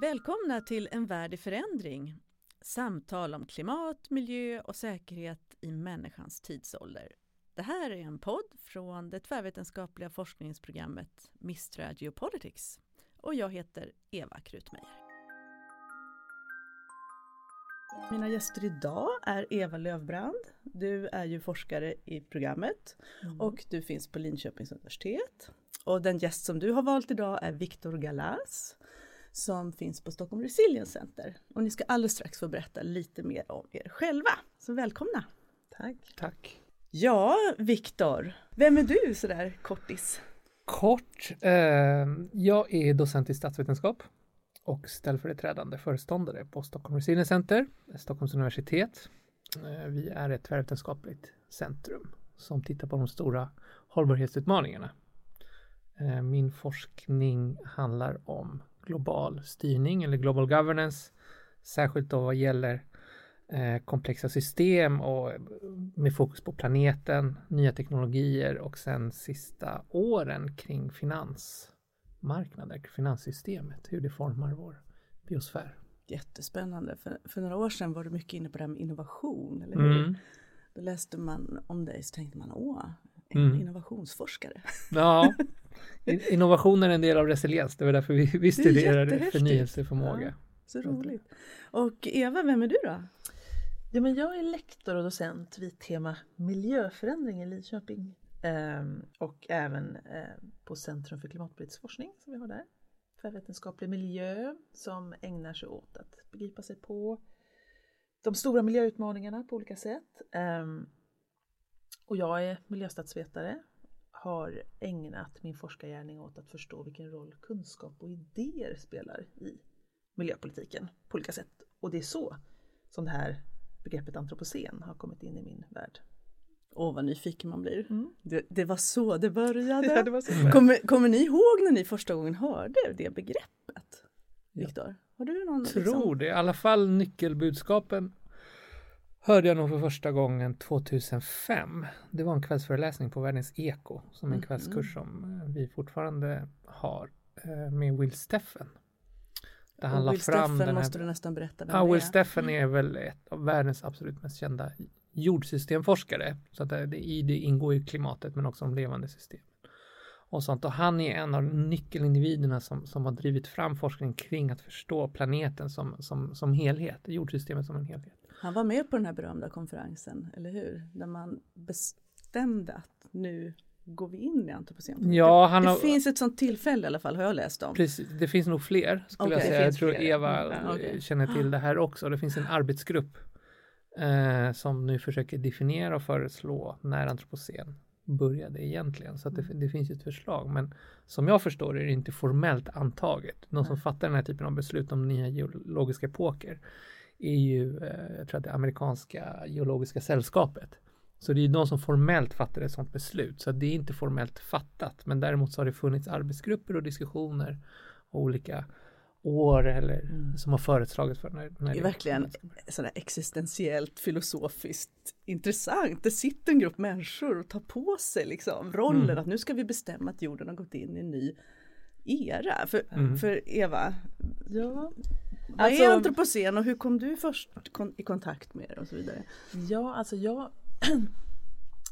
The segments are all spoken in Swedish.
Välkomna till En värld i förändring. Samtal om klimat, miljö och säkerhet i människans tidsålder. Det här är en podd från det tvärvetenskapliga forskningsprogrammet Mistra Geopolitics och jag heter Eva Krutmeier. Mina gäster idag är Eva Lövbrand. Du är ju forskare i programmet mm. och du finns på Linköpings universitet. Och den gäst som du har valt idag är Viktor Galas som finns på Stockholm Resilience Center. Och ni ska alldeles strax få berätta lite mer om er själva. Så välkomna! Tack! Tack! Ja, Viktor, vem är du sådär kortis? Kort, eh, jag är docent i statsvetenskap och ställföreträdande föreståndare på Stockholm Resilience Center, Stockholms universitet. Eh, vi är ett tvärvetenskapligt centrum som tittar på de stora hållbarhetsutmaningarna. Eh, min forskning handlar om global styrning eller global governance, särskilt då vad gäller eh, komplexa system och med fokus på planeten, nya teknologier och sen sista åren kring finansmarknader, finanssystemet, hur det formar vår biosfär. Jättespännande. För, för några år sedan var du mycket inne på det här med innovation, eller hur? Mm. Då läste man om dig så tänkte man, åh, en mm. innovationsforskare. Ja, innovation är en del av resiliens, det var därför vi, vi studerade förnyelseförmåga. Ja, så roligt. Och Eva, vem är du då? Ja, men jag är lektor och docent vid tema miljöförändring i Linköping ehm, och även eh, på Centrum för klimatpolitisk forskning som vi har där. Tvärvetenskaplig miljö som ägnar sig åt att begripa sig på de stora miljöutmaningarna på olika sätt. Ehm, och jag är miljöstatsvetare, har ägnat min forskargärning åt att förstå vilken roll kunskap och idéer spelar i miljöpolitiken på olika sätt. Och det är så som det här begreppet antropocen har kommit in i min värld. Åh vad nyfiken man blir. Mm. Det, det, var så det började. Ja, det var så kommer, kommer ni ihåg när ni första gången hörde det begreppet? Viktor? Har du någon? Tror liksom... det, i alla fall nyckelbudskapen hörde jag nog för första gången 2005. Det var en kvällsföreläsning på Världens Eko som en mm. kvällskurs som eh, vi fortfarande har eh, med Will Steffen. Där han Will Steffen måste du nästan berätta vem ja, Will Steffen är väl ett av världens absolut mest kända jordsystemforskare. Så att det, i det ingår ju klimatet men också de levande systemen. Och sånt. Och han är en av nyckelindividerna som, som har drivit fram forskning kring att förstå planeten som, som, som helhet, jordsystemet som en helhet. Han var med på den här berömda konferensen, eller hur? Där man bestämde att nu går vi in i antropocen? Ja, han det har... finns ett sånt tillfälle i alla fall, har jag läst om. Precis, det finns nog fler skulle okay, jag säga. Jag tror fler. Eva mm, okay. känner till det här också. Det finns en arbetsgrupp eh, som nu försöker definiera och föreslå när antropocen började egentligen. Så att det, mm. det, finns ett förslag. Men som jag förstår det är det inte formellt antaget. De som fattar den här typen av beslut om nya geologiska epoker är ju, eh, jag tror att det amerikanska geologiska sällskapet. Så det är de som formellt fattar ett sådant beslut. Så det är inte formellt fattat. Men däremot så har det funnits arbetsgrupper och diskussioner och olika år eller mm. som har föreslagit för när, när det är verkligen sådär existentiellt filosofiskt intressant. Det sitter en grupp människor och tar på sig liksom rollen mm. att nu ska vi bestämma att jorden har gått in i en ny era. För, mm. för Eva, ja, vad är alltså- antropocen och hur kom du först i kontakt med det och så vidare? Ja, alltså jag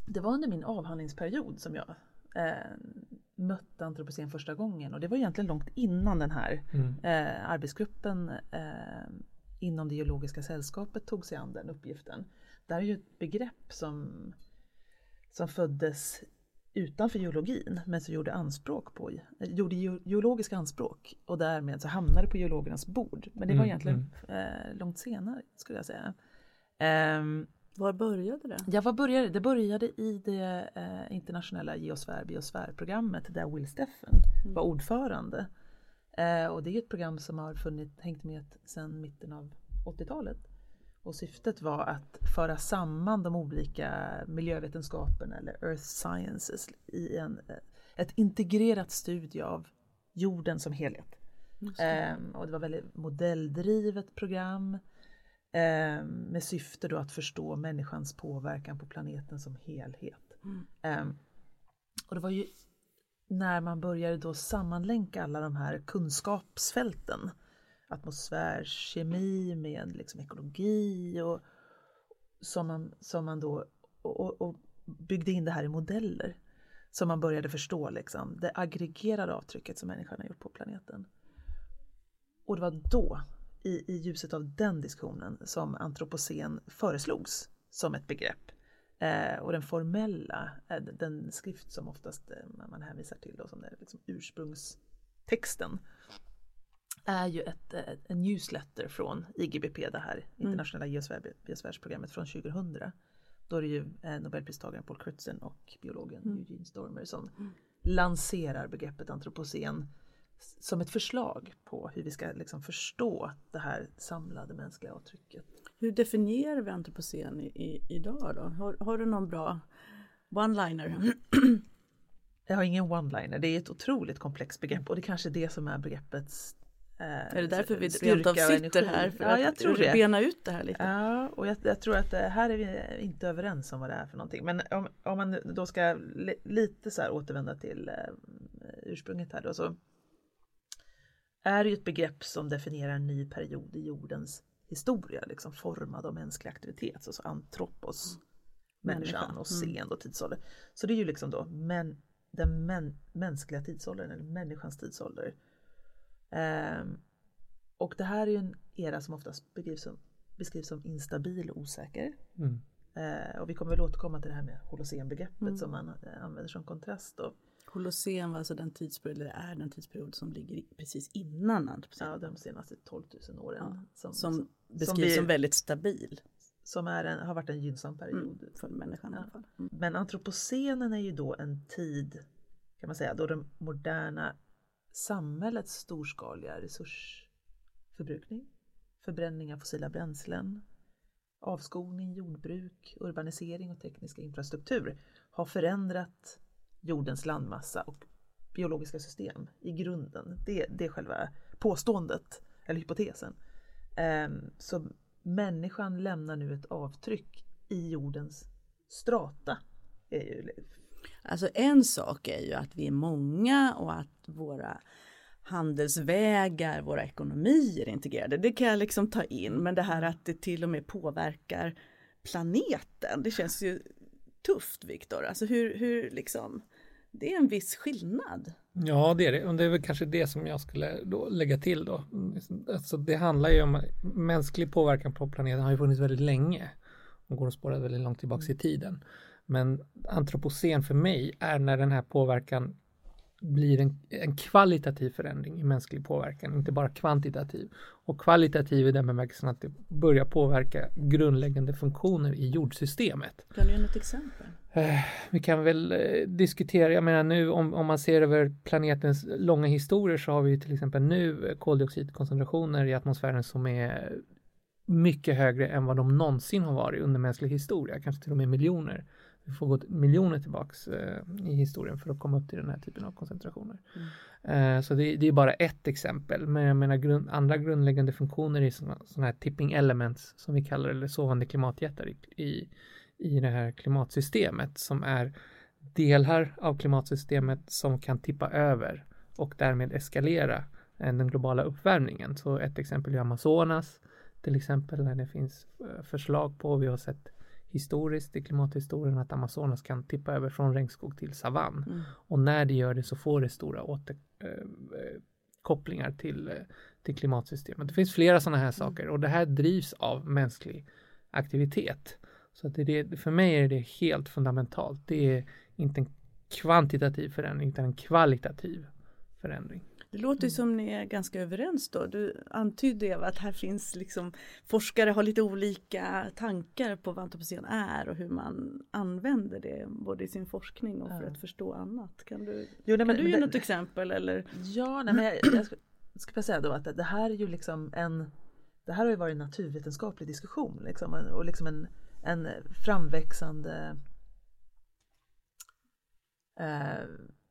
Det var under min avhandlingsperiod som jag eh, mötte antropocen första gången och det var egentligen långt innan den här mm. eh, arbetsgruppen eh, inom det geologiska sällskapet tog sig an den uppgiften. Det här är ju ett begrepp som, som föddes utanför geologin men som gjorde anspråk på, gjorde geologiska anspråk och därmed så hamnade på geologernas bord. Men det var mm, egentligen mm. Eh, långt senare skulle jag säga. Um, var började det? Ja, var började det? började i det eh, internationella geosfär biosfärprogrammet där Will Steffen mm. var ordförande. Eh, och det är ett program som har funnit, hängt med sedan mitten av 80-talet. Och syftet var att föra samman de olika miljövetenskaperna eller Earth Sciences i en, eh, ett integrerat studie av jorden som helhet. Um, och det var väldigt modelldrivet program um, med syfte då att förstå människans påverkan på planeten som helhet. Mm. Um, och det var ju när man började då sammanlänka alla de här kunskapsfälten atmosfärkemi, med liksom ekologi och som man, som man då och, och byggde in det här i modeller som man började förstå liksom, det aggregerade avtrycket som människan har gjort på planeten. Och det var då, i, i ljuset av den diskussionen, som antropocen föreslogs som ett begrepp. Eh, och den formella, eh, den skrift som oftast eh, man hänvisar till då, som är liksom ursprungstexten, är ju ett, ett, en newsletter från IGBP, det här mm. internationella mm. geosfärsprogrammet från 2000. Då är det ju eh, Nobelpristagaren Paul Crutzen och biologen mm. Eugene Stormer som mm. lanserar begreppet antropocen som ett förslag på hur vi ska liksom förstå det här samlade mänskliga avtrycket. Hur definierar vi antropocen i, i, idag då? Har, har du någon bra one-liner? Jag har ingen one-liner, det är ett otroligt komplext begrepp och det kanske är det som är begreppets Eh, är det därför vi rent av sitter här? För ja, jag tror det. bena ut det här lite? Ja, och jag, jag, tror att här är vi inte överens om vad det är för någonting. Men om, om man då ska lite så här återvända till eh, ursprunget här då så är det ju ett begrepp som definierar en ny period i jordens historia, liksom formad av mänsklig aktivitet, alltså antropos, mm. människan och sen mm. och tidsålder. Så det är ju liksom då men, den men, mänskliga tidsåldern eller människans tidsålder Um, och det här är ju en era som oftast beskrivs som, beskrivs som instabil och osäker. Mm. Uh, och vi kommer väl återkomma till det här med holocenbegreppet mm. som man uh, använder som kontrast. Då. Holocen var alltså den tidsperiod, eller är den tidsperiod som ligger precis innan antropocen. Ja, de senaste 12 000 åren. Ja, som, som, som beskrivs som, blir, som väldigt stabil. Som är en, har varit en gynnsam period. Mm, för människan ja. i alla fall. Mm. Men antropocenen är ju då en tid, kan man säga, då den moderna samhällets storskaliga resursförbrukning, förbränning av fossila bränslen, avskogning, jordbruk, urbanisering och teknisk infrastruktur har förändrat jordens landmassa och biologiska system i grunden. Det, det är själva påståendet eller hypotesen. Ehm, så människan lämnar nu ett avtryck i jordens strata. Är ju Alltså en sak är ju att vi är många och att våra handelsvägar, våra ekonomier är integrerade. Det kan jag liksom ta in, men det här att det till och med påverkar planeten, det känns ju tufft Viktor. Alltså hur, hur liksom, det är en viss skillnad. Ja, det är det. Och det är väl kanske det som jag skulle lägga till då. Alltså det handlar ju om mänsklig påverkan på planeten har ju funnits väldigt länge och går att spåra väldigt långt tillbaka i tiden. Men antropocen för mig är när den här påverkan blir en, en kvalitativ förändring i mänsklig påverkan, inte bara kvantitativ. Och kvalitativ i den bemärkelsen att det börjar påverka grundläggande funktioner i jordsystemet. Kan du ge något exempel? Eh, vi kan väl eh, diskutera, jag menar nu om, om man ser över planetens långa historier så har vi till exempel nu koldioxidkoncentrationer i atmosfären som är mycket högre än vad de någonsin har varit under mänsklig historia, kanske till och med miljoner vi får gå miljoner tillbaks eh, i historien för att komma upp till den här typen av koncentrationer. Mm. Eh, så det, det, är bara ett exempel, men jag menar grund, andra grundläggande funktioner i sådana här tipping elements som vi kallar det, eller sovande klimatjättar i, i, i det här klimatsystemet som är delar av klimatsystemet som kan tippa över och därmed eskalera eh, den globala uppvärmningen. Så ett exempel är Amazonas, till exempel när det finns eh, förslag på, vi har sett historiskt i klimathistorien att Amazonas kan tippa över från regnskog till savann. Mm. Och när det gör det så får det stora återkopplingar äh, till, äh, till klimatsystemet. Det finns flera sådana här mm. saker och det här drivs av mänsklig aktivitet. Så att det, för mig är det helt fundamentalt. Det är inte en kvantitativ förändring utan en kvalitativ förändring. Det låter mm. som ni är ganska överens då. Du antydde Eva att här finns liksom forskare har lite olika tankar på vad antropocen är och hur man använder det både i sin forskning och för att förstå annat. Kan du, jo, nej, men, kan du ge något exempel eller? Ja, nej, men jag, jag ska, ska säga då att det här är ju liksom en det här har ju varit en naturvetenskaplig diskussion liksom, och liksom en, en framväxande eh,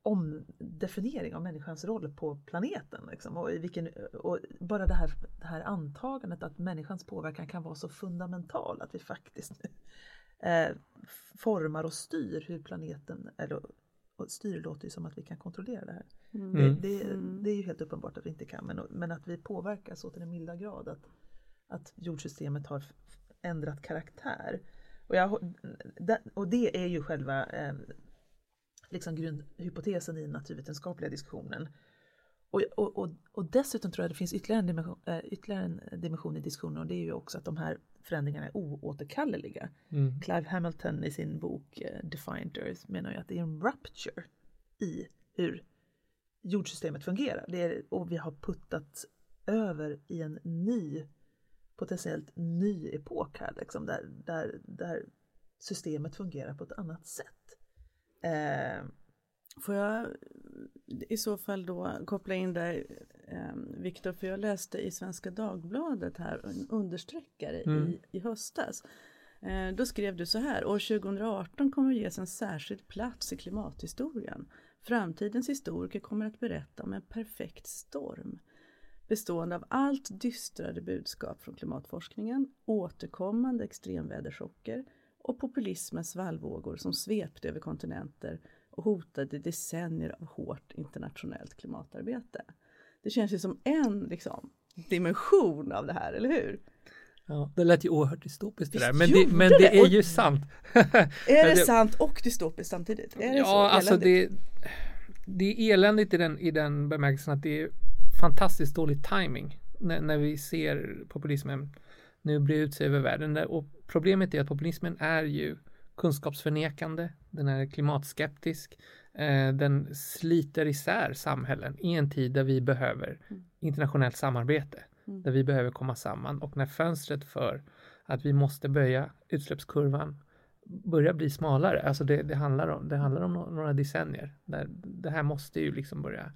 omdefiniering av människans roll på planeten. Liksom, och, i vilken, och bara det här, det här antagandet att människans påverkan kan vara så fundamental att vi faktiskt eh, formar och styr hur planeten eller, och styr låter ju som att vi kan kontrollera det här. Mm. Det, Mm. det, Mm. det är ju helt uppenbart att vi inte kan men, men att vi påverkas så till den milda grad att, att jordsystemet har ändrat karaktär. Och, jag, det- och det är ju själva eh, liksom grundhypotesen i den naturvetenskapliga diskussionen. Och, och, och, och dessutom tror jag det finns ytterligare en, dimension, eh, ytterligare en dimension i diskussionen och det är ju också att de här förändringarna är oåterkalleliga. Mm. Clive Hamilton i sin bok eh, Defiant Earth menar ju att det är en rupture i hur jordsystemet fungerar. Det är, och vi har puttat över i en ny, potentiellt ny epok här, liksom, där, där, där systemet fungerar på ett annat sätt. Eh, Får jag i så fall då koppla in där eh, Viktor, för jag läste i Svenska Dagbladet här en understreckare Mm. i, i höstas. Eh, då skrev du så här, år 2018 kommer att ges en särskild plats i klimathistorien. Framtidens historiker kommer att berätta om en perfekt storm bestående av allt dystrare budskap från klimatforskningen, återkommande extremväderchocker och populismens svallvågor som svepte över kontinenter och hotade decennier av hårt internationellt klimatarbete. Det känns ju som en liksom, dimension av det här, eller hur? Ja, det lät ju oerhört dystopiskt det där, men det, men det. är ju sant. Är det sant och dystopiskt samtidigt? Är det så ja, alltså eländigt? det, det är eländigt i den, i den bemärkelsen att det är fantastiskt dålig timing när, när vi ser populismen nu bre ut sig över världen. Och problemet är att populismen är ju kunskapsförnekande, den är klimatskeptisk, eh, den sliter isär samhällen i en tid där vi behöver Mm. internationellt samarbete, Mm. där vi behöver komma samman och när fönstret för att vi måste böja utsläppskurvan börjar bli smalare. Alltså det, det, handlar, om, det handlar om nå- några decennier. Där det här måste ju liksom börja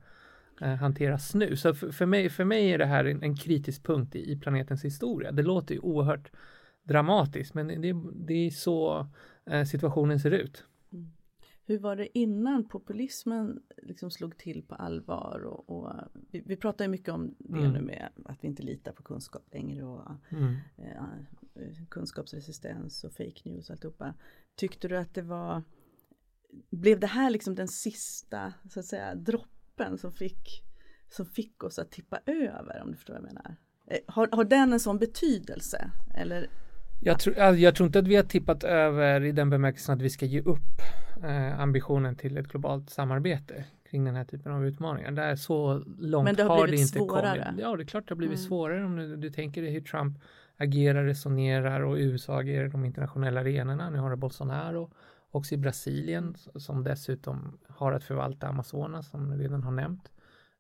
eh, hanteras nu. Så för, för, mig, för mig är det här en, en kritisk punkt i, i planetens historia. Det låter ju oerhört dramatiskt men det, det är så eh, situationen ser ut. Hur var det innan populismen liksom slog till på allvar? Och, och vi, vi pratar ju mycket om det Mm. nu med att vi inte litar på kunskap längre och Mm. eh, kunskapsresistens och fake news och alltihopa. Tyckte du att det var, blev det här liksom den sista så att säga droppen som fick, som fick oss att tippa över om du förstår vad jag menar? Eh, Har, har den en sån betydelse? Eller Jag, tror, alltså, jag tror inte att vi har tippat över i den bemärkelsen att vi ska ge upp eh, ambitionen till ett globalt samarbete kring den här typen av utmaningar. Där så långt Men det har det blivit inte svårare. kommit. Ja, det är klart det har blivit Mm. svårare om du, du tänker dig hur Trump agerar, resonerar och USA agerar i de internationella arenorna. Nu har du Bolsonaro också i Brasilien som dessutom har att förvalta Amazonas som vi redan har nämnt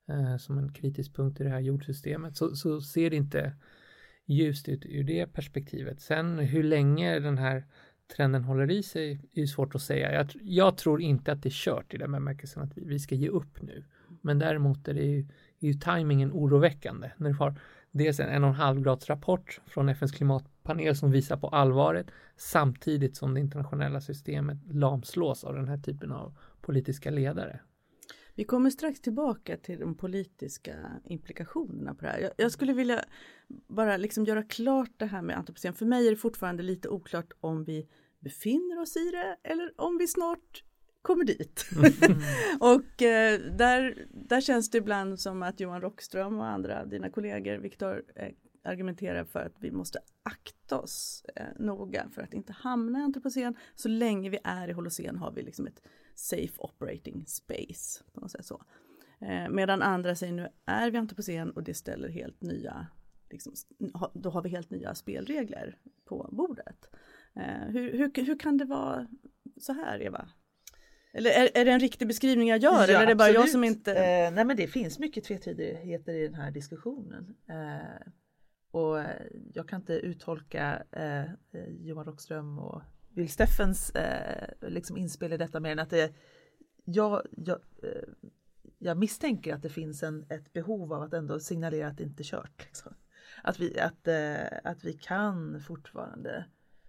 eh, som en kritisk punkt i det här jordsystemet. Så, så ser det inte ljust ut ur det perspektivet. Sen hur länge den här trenden håller i sig är ju svårt att säga. Jag, jag tror inte att det är kört i den bemärkelsen att vi, vi ska ge upp nu. Men däremot är det ju, är ju tajmingen oroväckande. När du har dels en en och en halv grads rapport från FNs klimat klimatpanel som visar på allvaret samtidigt som det internationella systemet lamslås av den här typen av politiska ledare. Vi kommer strax tillbaka till de politiska implikationerna på det här. Jag, jag skulle vilja bara liksom göra klart det här med antropocen. För mig är det fortfarande lite oklart om vi befinner oss i det eller om vi snart kommer dit. och eh, där, där känns det ibland som att Johan Rockström och andra, dina kollegor, Viktor, eh, argumenterar för att vi måste akta oss eh, noga för att inte hamna i antropocen. Så länge vi är i holocen har vi liksom ett safe operating space. På något sätt så. Eh, medan andra säger nu är vi antropocen och det ställer helt nya, liksom, ha- då har vi helt nya spelregler på bordet. Eh, hur, hur, hur kan det vara så här Eva? Eller är, är det en riktig beskrivning jag gör eller är det bara jag absolut. som inte... Eh, nej men det finns mycket tvetydigheter i den här diskussionen. Eh, och jag kan inte uttolka eh, eh, Johan Rockström och Will Steffens eh, liksom inspel i detta mer än att det, jag, jag, eh, jag misstänker att det finns en, ett behov av att ändå signalera att det inte är kört. Liksom. Att, vi, att, eh, att vi kan fortfarande,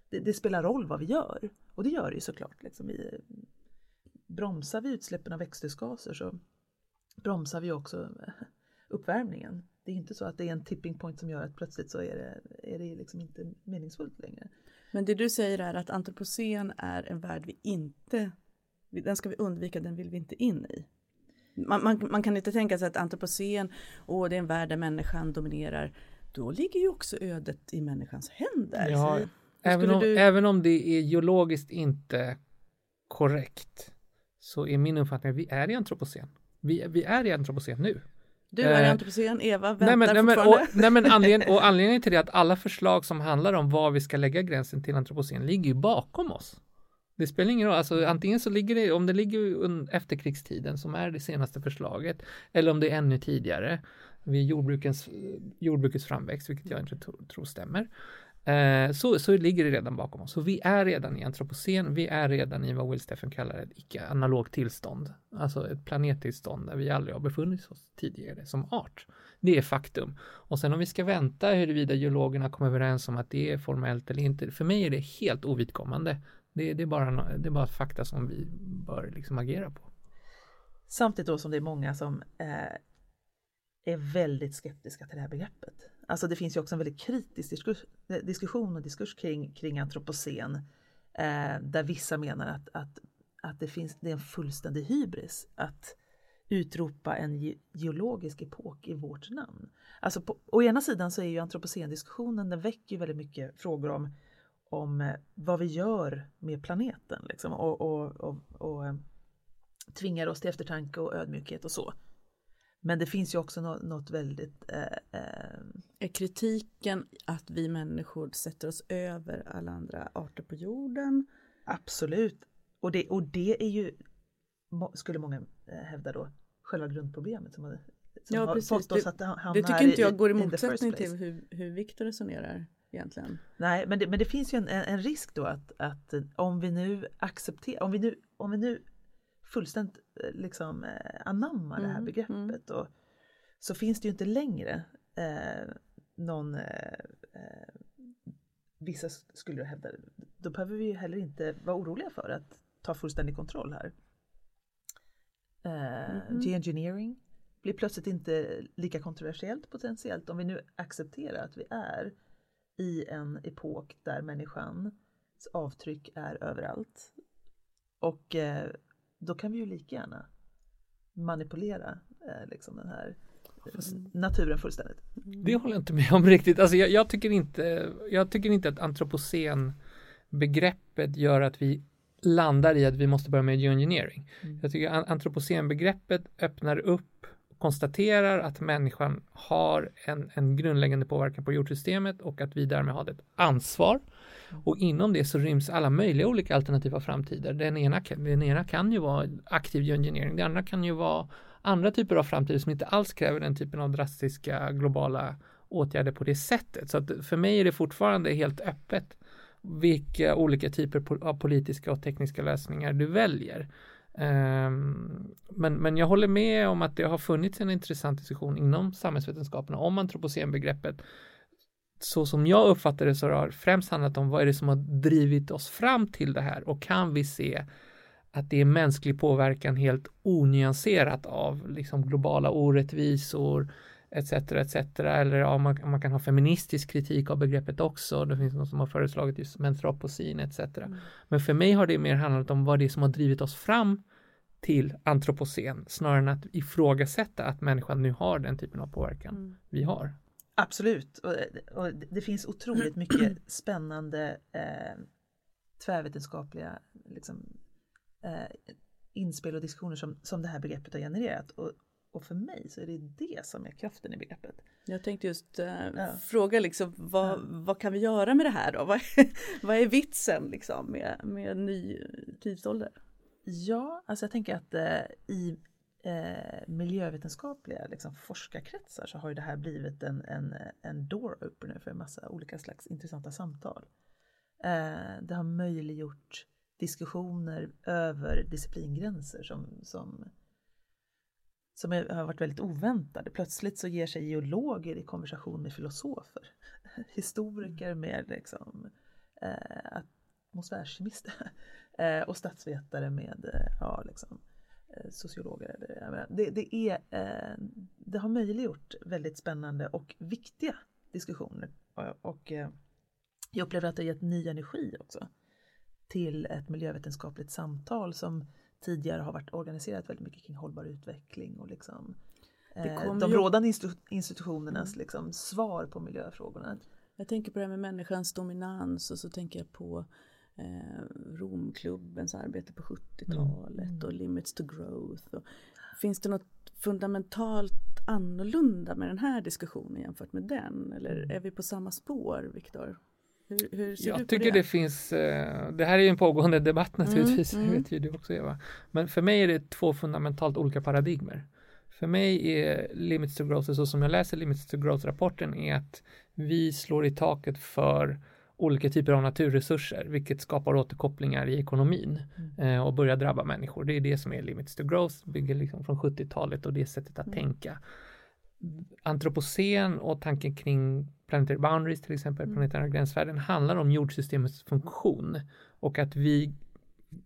det, det spelar roll vad vi gör. Och det gör det ju såklart. Liksom. Vi, bromsar vi utsläppen av växthusgaser så bromsar vi också uppvärmningen. Det är inte så att det är en tipping point som gör att plötsligt så är det, är det liksom inte meningsfullt längre. Men det du säger är att antropocen är en värld vi inte Den ska vi undvika, den vill vi inte in i. Man, man, man kan inte tänka sig att antropocen, och det är en värld där människan dominerar. Då ligger ju också ödet i människans händer. Ja, även, om, du- även om det är geologiskt inte korrekt så är min uppfattning att vi är i antropocen. Vi, vi är i antropocen nu. Du är Eh, antropocen, Eva väntar Nej men, nej, men, och, nej, men anledning, och anledningen till det är att alla förslag som handlar om var vi ska lägga gränsen till antropocen ligger ju bakom oss. Det spelar ingen roll, alltså antingen så ligger det, om det ligger under efterkrigstiden som är det senaste förslaget, eller om det är ännu tidigare, vid jordbrukens, jordbrukets framväxt, vilket jag inte tro- tror stämmer, eh, så, så ligger det redan bakom oss. Så vi är redan i antropocen, vi är redan i vad Will Steffen kallar ett icke-analogt tillstånd, alltså ett planettillstånd där vi aldrig har befunnit oss tidigare som art. Det är faktum. Och sen om vi ska vänta huruvida geologerna kommer överens om att det är formellt eller inte, för mig är det helt ovidkommande. Det, det, är, bara, det är bara fakta som vi bör liksom agera på. Samtidigt då som det är många som eh, är väldigt skeptiska till det här begreppet. Alltså det finns ju också en väldigt kritisk diskus, diskussion och diskurs kring, kring antropocen. Eh, där vissa menar att, att, att det, finns, det är en fullständig hybris att utropa en ge, geologisk epok i vårt namn. Alltså på, å ena sidan så är ju antropocendiskussionen, den väcker ju väldigt mycket frågor om, om eh, vad vi gör med planeten liksom, och, och, och, och eh, tvingar oss till eftertanke och ödmjukhet och så. Men det finns ju också något, något väldigt eh, eh, Är kritiken att vi människor sätter oss över alla andra arter på jorden? absolut. Och det, och det är ju, skulle många eh, hävda då, själva grundproblemet som, har- som Ja, har precis. fått oss att ha- hamna Det tycker inte jag i- går i motsättning till hur, hur Viktor resonerar egentligen. Nej, men det, men det finns ju en, en, risk då att, att om vi nu accepterar, om vi nu, om vi nu fullständigt eh, liksom eh, anammar det här Mm, begreppet och, så finns det ju inte längre eh, någon, eh, eh, vissa skulle hävda, då behöver vi ju heller inte vara oroliga för att ta fullständig kontroll här. Eh, Mhm. Geoengineering blir plötsligt inte lika kontroversiellt potentiellt om vi nu accepterar att vi är i en epok där människans avtryck är överallt. Och eh, då kan vi ju lika gärna manipulera eh, liksom den här eh, naturen fullständigt. Det håller jag inte med om riktigt. Alltså jag, jag, tycker, inte, jag tycker inte att antropocen begreppet gör att vi landar i att vi måste börja med geoengineering. Mm. Jag tycker an- antropocen-begreppet öppnar upp konstaterar att människan har en, en grundläggande påverkan på jordsystemet och att vi därmed har ett ansvar. Och inom det så ryms alla möjliga olika alternativa framtider. Den ena, kan- den ena kan ju vara aktiv geoengineering, det andra kan ju vara andra typer av framtider som inte alls kräver den typen av drastiska globala åtgärder på det sättet. Så att för mig är det fortfarande helt öppet vilka olika typer av politiska och tekniska lösningar du väljer. Ehm, men, men jag håller med om att det har funnits en intressant diskussion inom samhällsvetenskaperna om antropocenbegreppet. Så som jag uppfattar det så har det främst handlat om vad är det som har drivit oss fram till det här och kan vi se att det är mänsklig påverkan helt onyanserat av liksom globala orättvisor etc. etc. Eller ja, man, man kan ha feministisk kritik av begreppet också. Det finns någon som har föreslagit just mentropocin etc. Men för mig har det mer handlat om vad det är som har drivit oss fram till antropocen snarare än att ifrågasätta att människan nu har den typen av påverkan Mm. vi har. Absolut, och, och det det finns otroligt mycket spännande eh, tvärvetenskapliga liksom, eh, inspel och diskussioner som, som det här begreppet har genererat. Och, och för mig så är det det som är kraften i begreppet. Jag tänkte just eh, Ja. fråga liksom vad, Ja. vad kan vi göra med det här då? Vad vad är vitsen liksom med, med ny tidsålder? Ja, alltså jag tänker att eh, i eh, miljövetenskapliga liksom, forskarkretsar så har ju det här blivit en, en, en door opener för en massa olika slags intressanta samtal. Eh, det har möjliggjort diskussioner över disciplingränser som, som, som är, har varit väldigt oväntade. Plötsligt så ger sig geologer i konversation med filosofer, historiker med liksom, eh, atmosfärkemister eh, och statsvetare med eh, ja, liksom, eh, sociologer. Eller, det, det, är, eh, det har möjliggjort väldigt spännande och viktiga diskussioner. Och, och eh, jag upplever att det har gett ny energi också till ett miljövetenskapligt samtal som tidigare har varit organiserat väldigt mycket kring hållbar utveckling och liksom eh, de ju- rådande institu- institutionernas liksom, svar på miljöfrågorna. Jag tänker på det här med människans dominans och så tänker jag på eh, Romklubbens arbete på 70-talet Mm. och Limits to Growth. Och, finns det något fundamentalt annorlunda med den här diskussionen jämfört med den? Eller är vi på samma spår, Viktor? Hur, hur ser du Jag på tycker det? det finns, eh, det här är ju en pågående debatt naturligtvis, mm. det vet ju du också Eva. Men för mig är det två fundamentalt olika paradigmer. För mig är Limits to Growth, så som jag läser Limits to Growth-rapporten, är att vi slår i taket för olika typer av naturresurser, vilket skapar återkopplingar i ekonomin eh, och börjar drabba människor. Det är det som är Limits to Growth, bygger liksom från 70-talet och det sättet att Mm. tänka. Antropocen och tanken kring planetary boundaries, till exempel Mm. planetära gränsvärden, handlar om jordsystemets funktion och att vi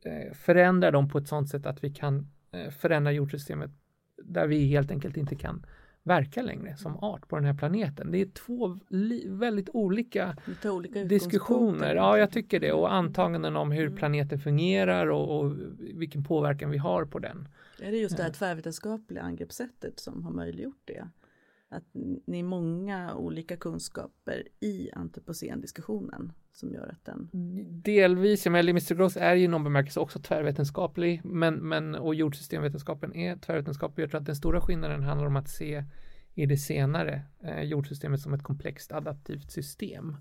eh, förändrar dem på ett sådant sätt att vi kan eh, förändra jordsystemet där vi helt enkelt inte kan verka längre som art på den här planeten. Det är två väldigt olika olika diskussioner. Ja, jag tycker det. Och antaganden om hur Mm. planeten fungerar och, och vilken påverkan vi har på den. Är det just det här tvärvetenskapliga angreppssättet som har möjliggjort det? Att ni är många olika kunskaper i antropocen-diskussionen som gör att den... Delvis, jag menar, to Growth är ju i någon bemärkelse också tvärvetenskaplig, men, men och jordsystemvetenskapen är tvärvetenskaplig. Jag tror att den stora skillnaden handlar om att se i det senare eh, jordsystemet som ett komplext adaptivt system.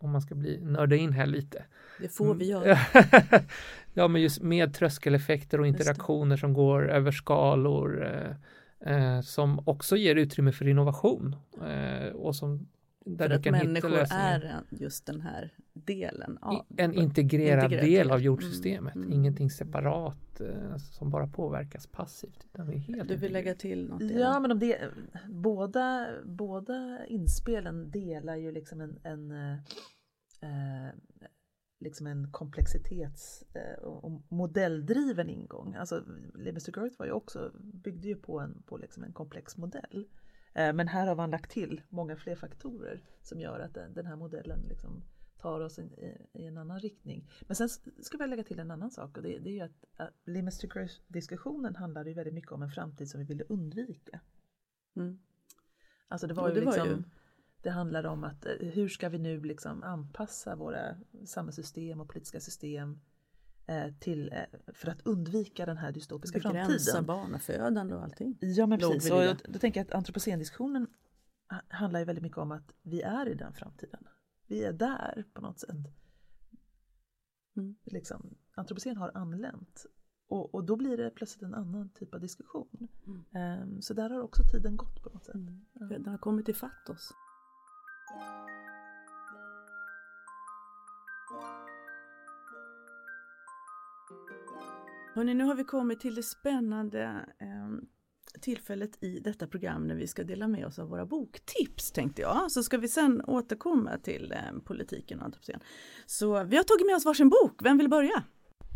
Om man ska bli nörda in här lite. Det får vi göra. ja, men just med tröskeleffekter och interaktioner som går över skalor eh, eh, som också ger utrymme för innovation eh, och som där För du att kan hitta människor lösningar. är just den här delen. I- av en integrerad integrerad del av jordsystemet, Mm, mm. ingenting separat eh, som bara påverkas passivt. Utan det är helt Du vill lägga till något? Ja, men det, båda, båda inspelen delar ju liksom en, en, eh, eh, liksom en komplexitets eh, och modelldriven ingång. Alltså to Growth var ju också, byggde ju på en, på liksom en komplex modell. Eh, men här har man lagt till många fler faktorer som gör att den, här modellen liksom tar oss in, i, i en annan riktning. Men sen ska vi lägga till en annan sak och det, det är ju att, att Limits to Growth-diskussionen handlade ju väldigt mycket om en framtid som vi ville undvika. Mm. Alltså det var Jo, ju det var liksom, ju. Det handlade om att eh, hur ska vi nu liksom anpassa våra samhällssystem och politiska system eh, till, eh, för att undvika den här dystopiska Begränsa framtiden. barnafödande och allting. Ja men precis, och då tänker jag att antropocendiskussionen ha- handlar ju väldigt mycket om att vi är i den framtiden. Vi är där på något sätt. Mm. Liksom, antropocen har anlänt. Och, och då blir det plötsligt en annan typ av diskussion. Mm. Ehm, så där har också tiden gått på något sätt. Ja. Den har kommit ifatt oss. Hörrni, nu har vi kommit till det spännande eh, tillfället i detta program när vi ska dela med oss av våra boktips tänkte jag. Så ska vi sen återkomma till eh, politiken och antropocen. Så vi har tagit med oss varsin bok. Vem vill börja?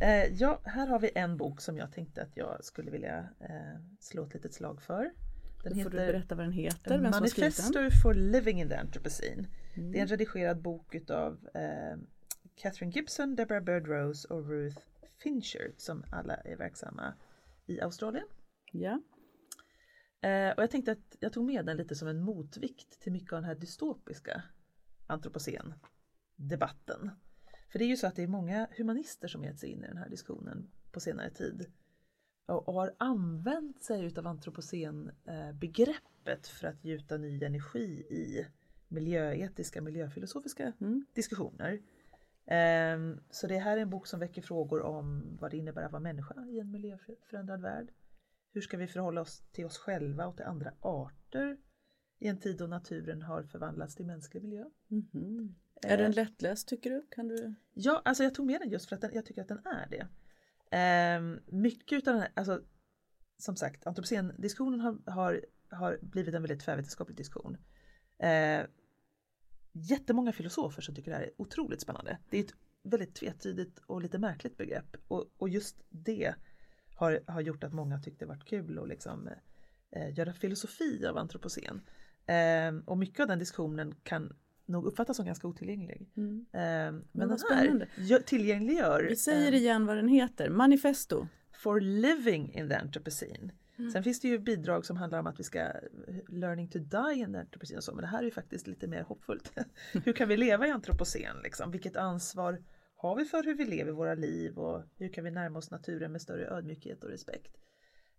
Eh, ja, här har vi en bok som jag tänkte att jag skulle vilja eh, slå ett litet slag för. Den Då får du berätta vad den heter, vem. Manifesto for Living in the Anthropocene. Mm. Det är en redigerad bok utav eh, Catherine Gibson, Deborah Bird Rose och Ruth Fincher som alla är verksamma i Australien. Ja. Eh, och jag tänkte att jag tog med den lite som en motvikt till mycket av den här dystopiska antropocen-debatten. För det är ju så att det är många humanister som gett sig in i den här diskussionen på senare tid och, har använt sig utav antropocen-begreppet för att gjuta ny energi i miljöetiska, miljöfilosofiska Mm. diskussioner. Ehm, Så det här är en bok som väcker frågor om vad det innebär att vara människa i en miljöförändrad värld. Hur ska vi förhålla oss till oss själva och till andra arter i en tid då naturen har förvandlats till mänsklig miljö? Mhm. Är den lättläst tycker du? Kan du? Ja, alltså jag tog med den just för att den, jag tycker att den är det. Ehm, mycket utav den här, alltså som sagt, antropocendiskussionen har, har, har blivit en väldigt tvärvetenskaplig diskussion. Eh, jättemånga filosofer som tycker det här är otroligt spännande. Det är ett väldigt tvetydigt och lite märkligt begrepp och, och just det har, har gjort att många tyckte det varit kul att liksom, eh, göra filosofi av antropocen. Eh, och mycket av den diskussionen kan nog uppfattas som ganska otillgänglig. Mm. Eh, men vad den spännande. här gö- tillgängliggör Vi säger eh, igen vad den heter. Manifesto. for living in the Anthropocene. Sen finns det ju bidrag som handlar om att vi ska learning to die in the Anthropocene och så, men det här är ju faktiskt lite mer hoppfullt. hur kan vi leva i antropocen liksom? Vilket ansvar har vi för hur vi lever våra liv och hur kan vi närma oss naturen med större ödmjukhet och respekt?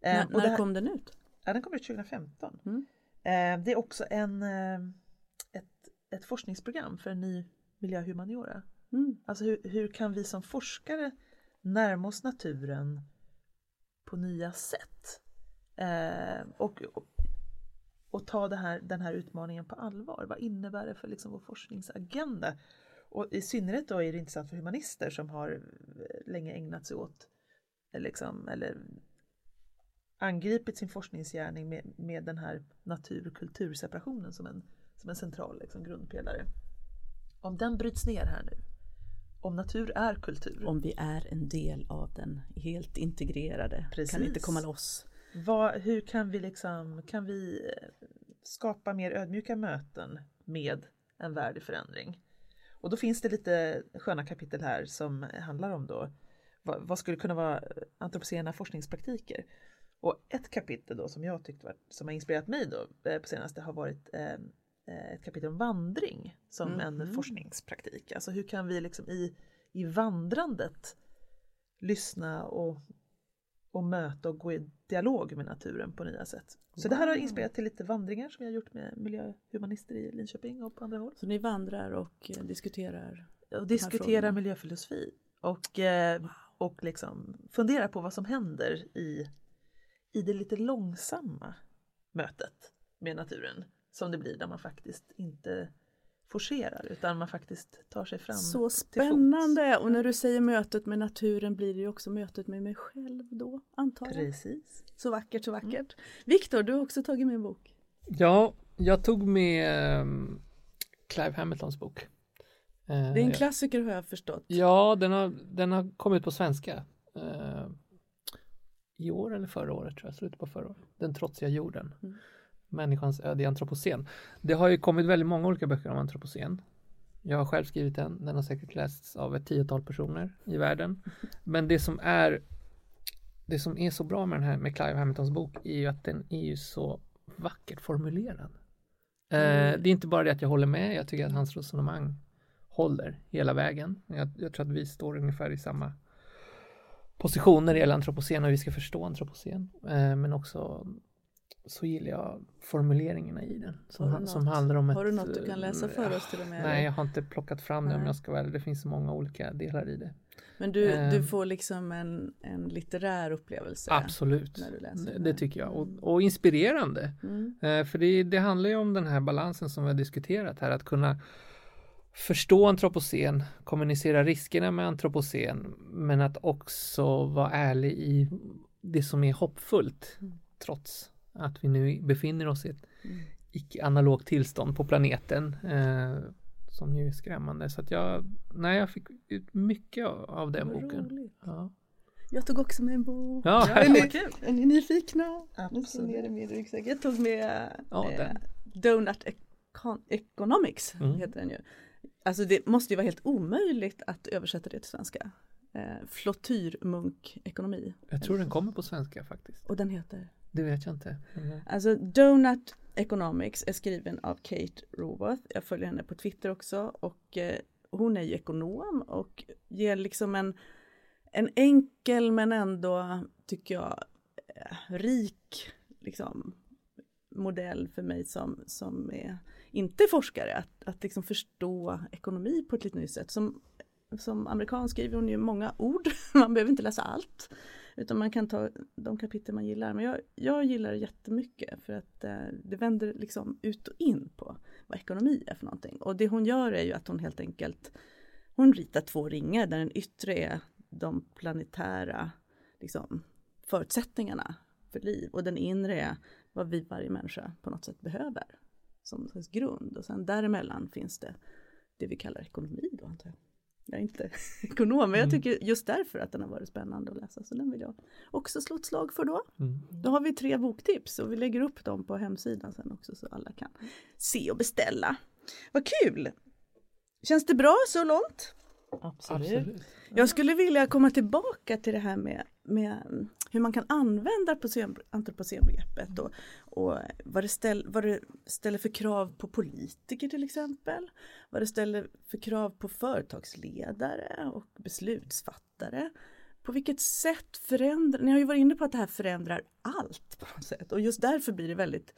När, Eh, och det när här- kom den ut? Ja, den kom ut 2015. Mm. Eh, det är också en, eh, ett, forskningsprogram för en ny miljöhumaniora. Mm. Alltså hur, hur kan vi som forskare närma oss naturen på nya sätt? Eh, och, och, och ta här, den här utmaningen på allvar. Vad innebär det för liksom vår forskningsagenda? Och i synnerhet då är det intressant för humanister som har eh, länge ägnat sig åt eh, liksom, eller angripit sin forskningsgärning med, med den här natur och kulturseparationen som en, som en central liksom, grundpelare. Om den bryts ner här nu, om natur är kultur, Om vi är en del av den, helt integrerade, Precis. kan inte komma loss. vad, hur kan vi, liksom, kan vi eh, skapa mer ödmjuka möten med en värdeförändring? Och då finns det lite sköna kapitel här som handlar om då vad, vad skulle kunna vara antropocena forskningspraktiker. Och ett kapitel då som jag tyckte var, som har inspirerat mig då eh, på senaste har varit eh, ett kapitel om vandring som en Mhm. forskningspraktik. Alltså hur kan vi liksom i, i vandrandet lyssna och, och möta och gå i dialog med naturen på nya sätt. Så det här har Wow. inspirerat till lite vandringar som jag har gjort med miljöhumanister i Linköping och på andra håll. Så ni vandrar och eh, diskuterar. Och diskutera frågorna. miljöfilosofi och, eh, och liksom fundera på vad som händer i, i det lite långsamma mötet med naturen som det blir där man faktiskt inte forcerar utan man faktiskt tar sig fram. Så till spännande! Och när du säger mötet med naturen blir det ju också mötet med mig själv då, antar jag. Precis. Så vackert, så vackert. Viktor, du har också tagit med en bok. Ja, jag tog med um, Clive Hamiltons bok. Eh, Det är en klassiker har jag förstått. Ja, den har, den har kommit på svenska. eh, I år eller förra året tror jag, slutet på förra året. Den trotsiga jorden. Mm. Människans öde i antropocen. Det har ju kommit väldigt många olika böcker om antropocen. Jag har själv skrivit en, den har säkert lästs av ett tiotal personer i världen. Men det som är det som är så bra med den här med Clive Hamiltons bok är ju att den är ju så vackert formulerad. Eh, Mm. det är inte bara det att jag håller med, jag tycker att hans resonemang håller hela vägen. Jag, jag tror att vi står ungefär i samma position när det gäller antropocen och hur vi ska förstå antropocen. Eh, men också så gillar jag formuleringarna i den som, Har du han- som handlar om ett... Har du något du kan läsa för eh, oss till och med? Nej, jag har inte plockat fram det om jag ska vara. Det finns så många olika delar i det. Men du, du Ehm. får liksom en, en litterär upplevelse. Absolut, när du läser det, det tycker jag. Och, och inspirerande. Mm. Eh, för det, det handlar ju om den här balansen som vi har diskuterat här, att kunna förstå antropocen, kommunicera riskerna med antropocen, men att också vara ärlig i det som är hoppfullt, Mm. trots att vi nu befinner oss i ett Mm. icke-analogt tillstånd på planeten, eh, som ju är skrämmande. Så att jag, nej, jag fick ut mycket av, av den Vad boken. roligt. Ja. Jag tog också med en bok. Ja, är, ni, är ni nyfikna? Absolut. min ryggsäck. Jag tog med Ja, eh. Donut Econ- Economics, Mm. heter den ju. Alltså det måste ju vara helt omöjligt att översätta det till svenska. Eh, Flottyrmunkekonomi. Jag tror den kommer på svenska faktiskt. Och den heter? Det vet jag inte. Mm. Alltså Donut Economics är skriven av Kate Raworth. Jag följer henne på Twitter också och eh, hon är ju ekonom och ger liksom en, en enkel men ändå tycker jag eh, rik liksom, modell för mig som, som är inte forskare att, att liksom förstå ekonomi på ett lite nytt sätt. Som, som amerikan skriver hon ju många ord, man behöver inte läsa allt. Utan man kan ta de kapitel man gillar. Men jag, jag gillar det jättemycket för att eh, det vänder liksom ut och in på vad ekonomi är för någonting. Och det hon gör är ju att hon helt enkelt hon ritar två ringar där den yttre är de planetära liksom, förutsättningarna för liv och den inre är vad vi varje människa på något sätt behöver som en grund. Och sen däremellan finns det det vi kallar ekonomi då antar jag. Jag är inte ekonom men jag Mm. tycker just därför att den har varit spännande att läsa så den vill jag också slå ett slag för då. mm. Då har vi tre boktips och vi lägger upp dem på hemsidan sen också så alla kan se och beställa. Vad kul! Känns det bra så långt? Absolut. Absolut. Jag skulle vilja komma tillbaka till det här med, med hur man kan använda antropocen- antropocenbegreppet och, och vad, det ställ, vad det ställer för krav på politiker till exempel. Vad det ställer för krav på företagsledare och beslutsfattare. På vilket sätt förändrar, ni har ju varit inne på att det här förändrar allt på något sätt och just därför blir det väldigt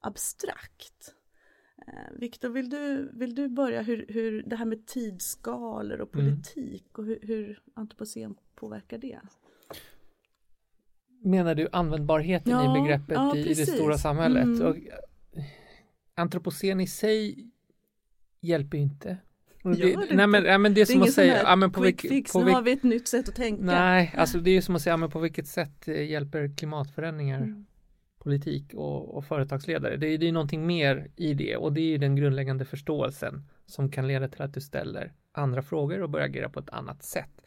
abstrakt. Eh, Viktor, vill du, vill du börja hur, hur det här med tidsskalor och Mm. politik och hur, hur antropocen påverkar det? Menar du användbarheten Ja, i begreppet ja, i, i det stora samhället? Mm. Och, eh, antropocen i sig hjälper ju inte. Det nej, inte? men, nej, men det är Det är som att säga, ja, men på, quick vilk, fix, på, nu vilk, har vi ett nytt sätt att tänka. Nej, alltså det är ju som att säga, men på vilket sätt eh, hjälper klimatförändringar Mm. politik och, och företagsledare? Det är, det är någonting mer i det och det är ju den grundläggande förståelsen som kan leda till att du ställer andra frågor och börjar agera på ett annat sätt.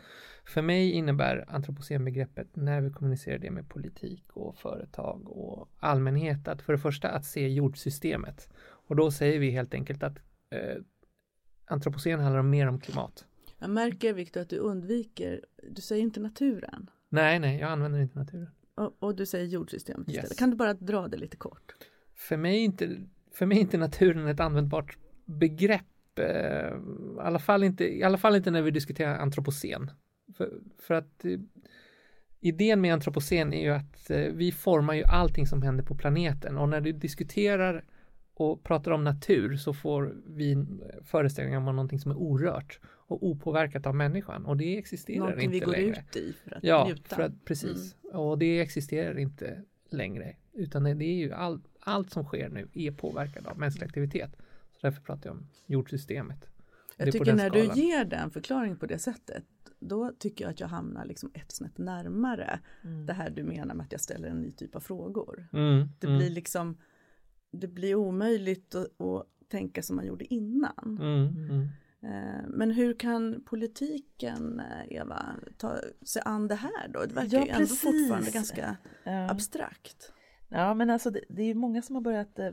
För mig innebär antropocenbegreppet när vi kommunicerar det med politik och företag och allmänhet att för det första att se jordsystemet och då säger vi helt enkelt att eh, antropocen handlar mer om klimat. Jag märker Viktor att du undviker, du säger inte naturen Nej, nej, jag använder inte naturen. och, och du säger jordsystemet Yes. istället. Kan du bara dra det lite kort? för mig är inte, för mig inte naturen ett användbart begrepp. Eh, i, alla fall inte, I alla fall inte när vi diskuterar antropocen. För, för att eh, idén med antropocen är ju att eh, vi formar ju allting som händer på planeten och när du diskuterar och pratar om natur så får vi en föreställning om någonting som är orört och opåverkat av människan och det existerar Någonting inte vi går längre. ut i för att Ja, njuta. för att, precis. Och det existerar inte längre. Utan det är ju all, allt som sker nu är påverkat av mänsklig aktivitet. Så därför pratar jag om jordsystemet. Jag tycker när skalan. du ger den förklaringen på det sättet då tycker jag att jag hamnar liksom ett snäpp närmare Mm. det här du menar med att jag ställer en ny typ av frågor. Mm, Det mm, blir liksom det blir omöjligt att, att tänka som man gjorde innan. mm, mm. Eh, Men hur kan politiken, eh, Eva, ta sig an det här då? Det verkar Ja, ju ändå precis. fortfarande ganska Ja. abstrakt. Ja men alltså det, det är ju många som har börjat äh,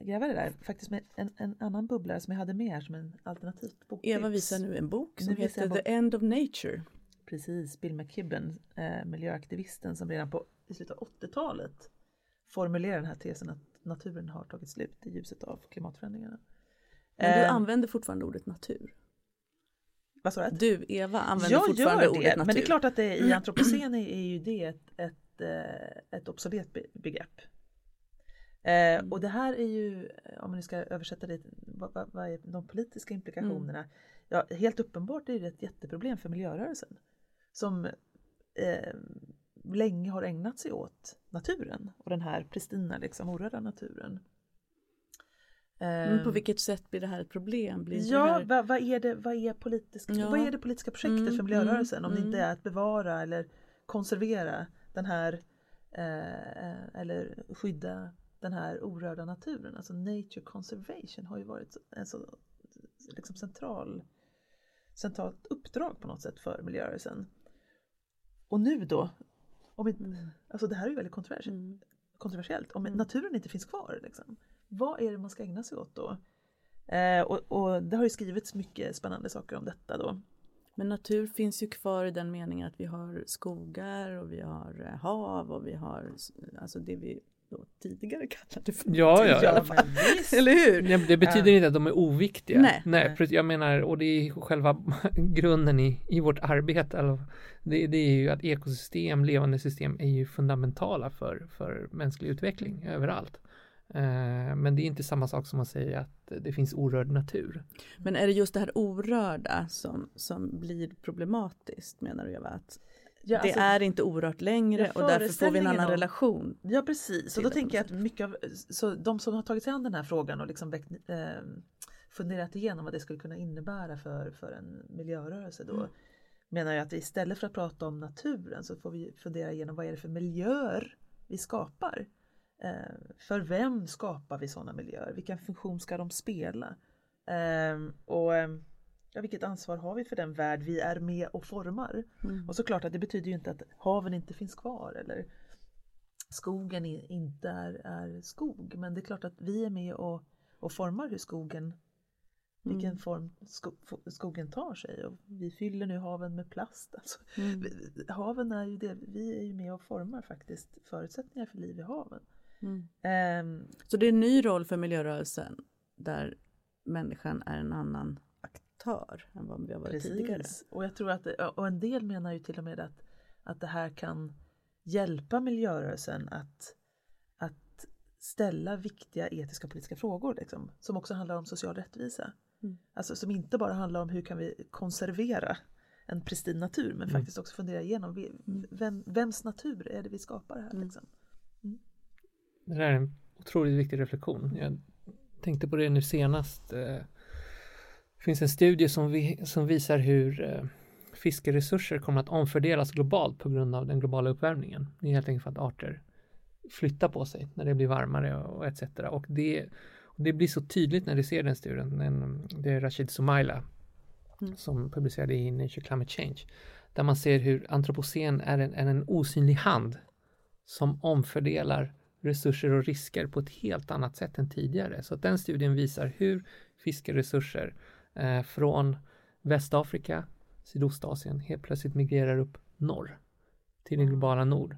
gräva det där. Faktiskt med en, en annan bubblare som jag hade med här som en alternativt boktips. Eva visar nu en bok som Nu heter bok. The End of Nature. Precis, Bill McKibben, eh, miljöaktivisten som redan på i slutet av 80-talet formulerar den här tesen att naturen har tagit slut i ljuset av klimatförändringarna. Men du Eh, använder fortfarande ordet natur. vad sa du? Du, Eva, använder Jag fortfarande ordet det, natur. men det är klart att det, i antropocen är, är ju det ett, ett, eh, ett obsolet be- begrepp. Eh, och det här är ju, om man nu ska översätta det, vad, vad, vad är de politiska implikationerna? Ja, helt uppenbart är det ett jätteproblem för miljörörelsen. Som eh, länge har ägnat sig åt naturen och den här pristina, liksom, orörda naturen. Men på Eh, vilket sätt blir det här ett problem? Blir Ja, här... vad, vad, är det, vad, är politisk, Ja. vad är det politiska projektet Mm, för miljörörelsen mm, om det inte mm. är att bevara eller konservera den här eh, eller skydda den här orörda naturen. Alltså nature conservation har ju varit en så liksom central, centralt uppdrag på något sätt för miljörörelsen. Och nu då, om Mm. alltså det här är ju väldigt kontroversiellt, Mm. kontroversiellt. om Mm. naturen inte finns kvar. Liksom, vad är det man ska ägna sig åt då? Eh, och, och det har ju skrivits mycket spännande saker om detta då. Men natur finns ju kvar i den meningen att vi har skogar och vi har eh, hav och vi har alltså det vi då tidigare kallade för Ja, natur ja, i alla ja. fall. visst. Eller hur? Nej, det betyder inte att de är oviktiga. Nej. Nej, för jag menar, och det är själva grunden i, i vårt arbete. Det, det är ju att ekosystem, levande system är ju fundamentala för, för mänsklig utveckling överallt. Eh, men det är inte samma sak som att säga att det finns orörd natur. Men är det just det här orörda som, som blir problematiskt menar du Eva? Att Ja, det alltså, är inte orört längre Ja, och därför får vi en annan om- relation. ja precis, och då det tänker jag att mycket av så de som har tagit sig an den här frågan och liksom väckt, eh, funderat igenom vad det skulle kunna innebära för, för en miljörörelse då Mm. menar jag att istället för att prata om naturen så får vi fundera igenom vad är det för miljöer vi skapar. Eh, för vem skapar vi sådana miljöer? Vilken funktion ska de spela? Eh, och eh, ja, vilket ansvar har vi för den värld vi är med och formar? Mm. Och såklart att det betyder ju inte att haven inte finns kvar eller skogen inte är, är skog. Men det är klart att vi är med och, och formar hur skogen vilken Mm. form sko skogen tar sig. Och vi fyller nu haven med plast. Alltså, Mm. haven är ju det, vi är ju med och formar faktiskt förutsättningar för liv i haven. Mm. Ehm, Så det är en ny roll för miljörörelsen där människan är en annan aktör än vad vi har varit tidigare. Precis. Och jag tror att, och en del menar ju till och med att, att det här kan hjälpa miljörörelsen att, att ställa viktiga etiska och politiska frågor liksom, som också handlar om social rättvisa. Mm. Alltså som inte bara handlar om hur kan vi konservera en pristin natur men Mm. faktiskt också fundera igenom Mm. vem, vems natur är det vi skapar här. Mm. Det där är en otroligt viktig reflektion. Jag tänkte på det nu senast. eh, Det finns en studie som, vi, som visar hur eh, fiskeresurser kommer att omfördelas globalt på grund av den globala uppvärmningen. Det är helt enkelt för att arter flyttar på sig när det blir varmare och, etc. Och det, och det blir så tydligt när du ser den studien. Den, det är Rashid Soumaila Mm. som publicerade i Nature Climate Change. Där man ser hur antropocen är en, är en osynlig hand som omfördelar resurser och risker på ett helt annat sätt än tidigare. Så att den studien visar hur fiskeresurser eh, från Västafrika, Sydostasien helt plötsligt migrerar upp norr till den globala nord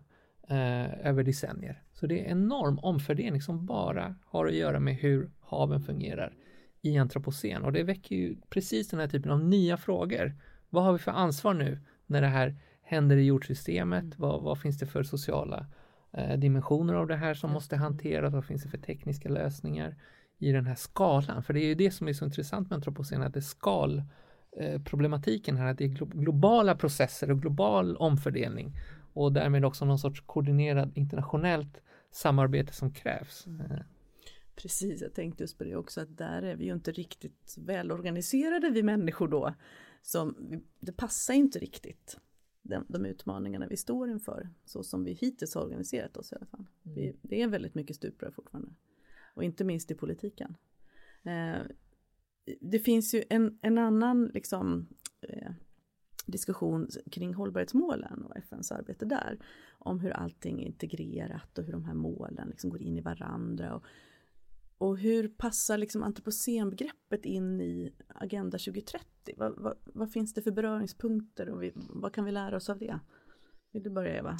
eh, över decennier. Så det är en enorm omfördelning som bara har att göra med hur haven fungerar i antropocen och det väcker ju precis den här typen av nya frågor. Vad har vi för ansvar nu när det här händer i jordsystemet? Vad, vad finns det för sociala eh, dimensioner av det här som måste hanteras? Vad finns det för tekniska lösningar i den här skalan? För det är ju det som är så intressant med antropocen, att det är skal eh, här, att det är glo- globala processer och global omfördelning och därmed också någon sorts koordinerad internationellt samarbete som krävs. Eh, Precis, jag tänkte just på det också att där är vi ju inte riktigt välorganiserade vi människor då. Som, det passar inte riktigt de, de utmaningarna vi står inför så som vi hittills har organiserat oss i alla fall. Vi, det är väldigt mycket stuprör fortfarande. Och inte minst i politiken. Eh, det finns ju en, en annan liksom, eh, diskussion kring hållbarhetsmålen och FNs arbete där. Om hur allting är integrerat och hur de här målen liksom går in i varandra. Och, och hur passar liksom antropocenbegreppet in i Agenda 2030? Vad, vad, vad finns det för beröringspunkter och vi, vad kan vi lära oss av det? Vill du börja Eva?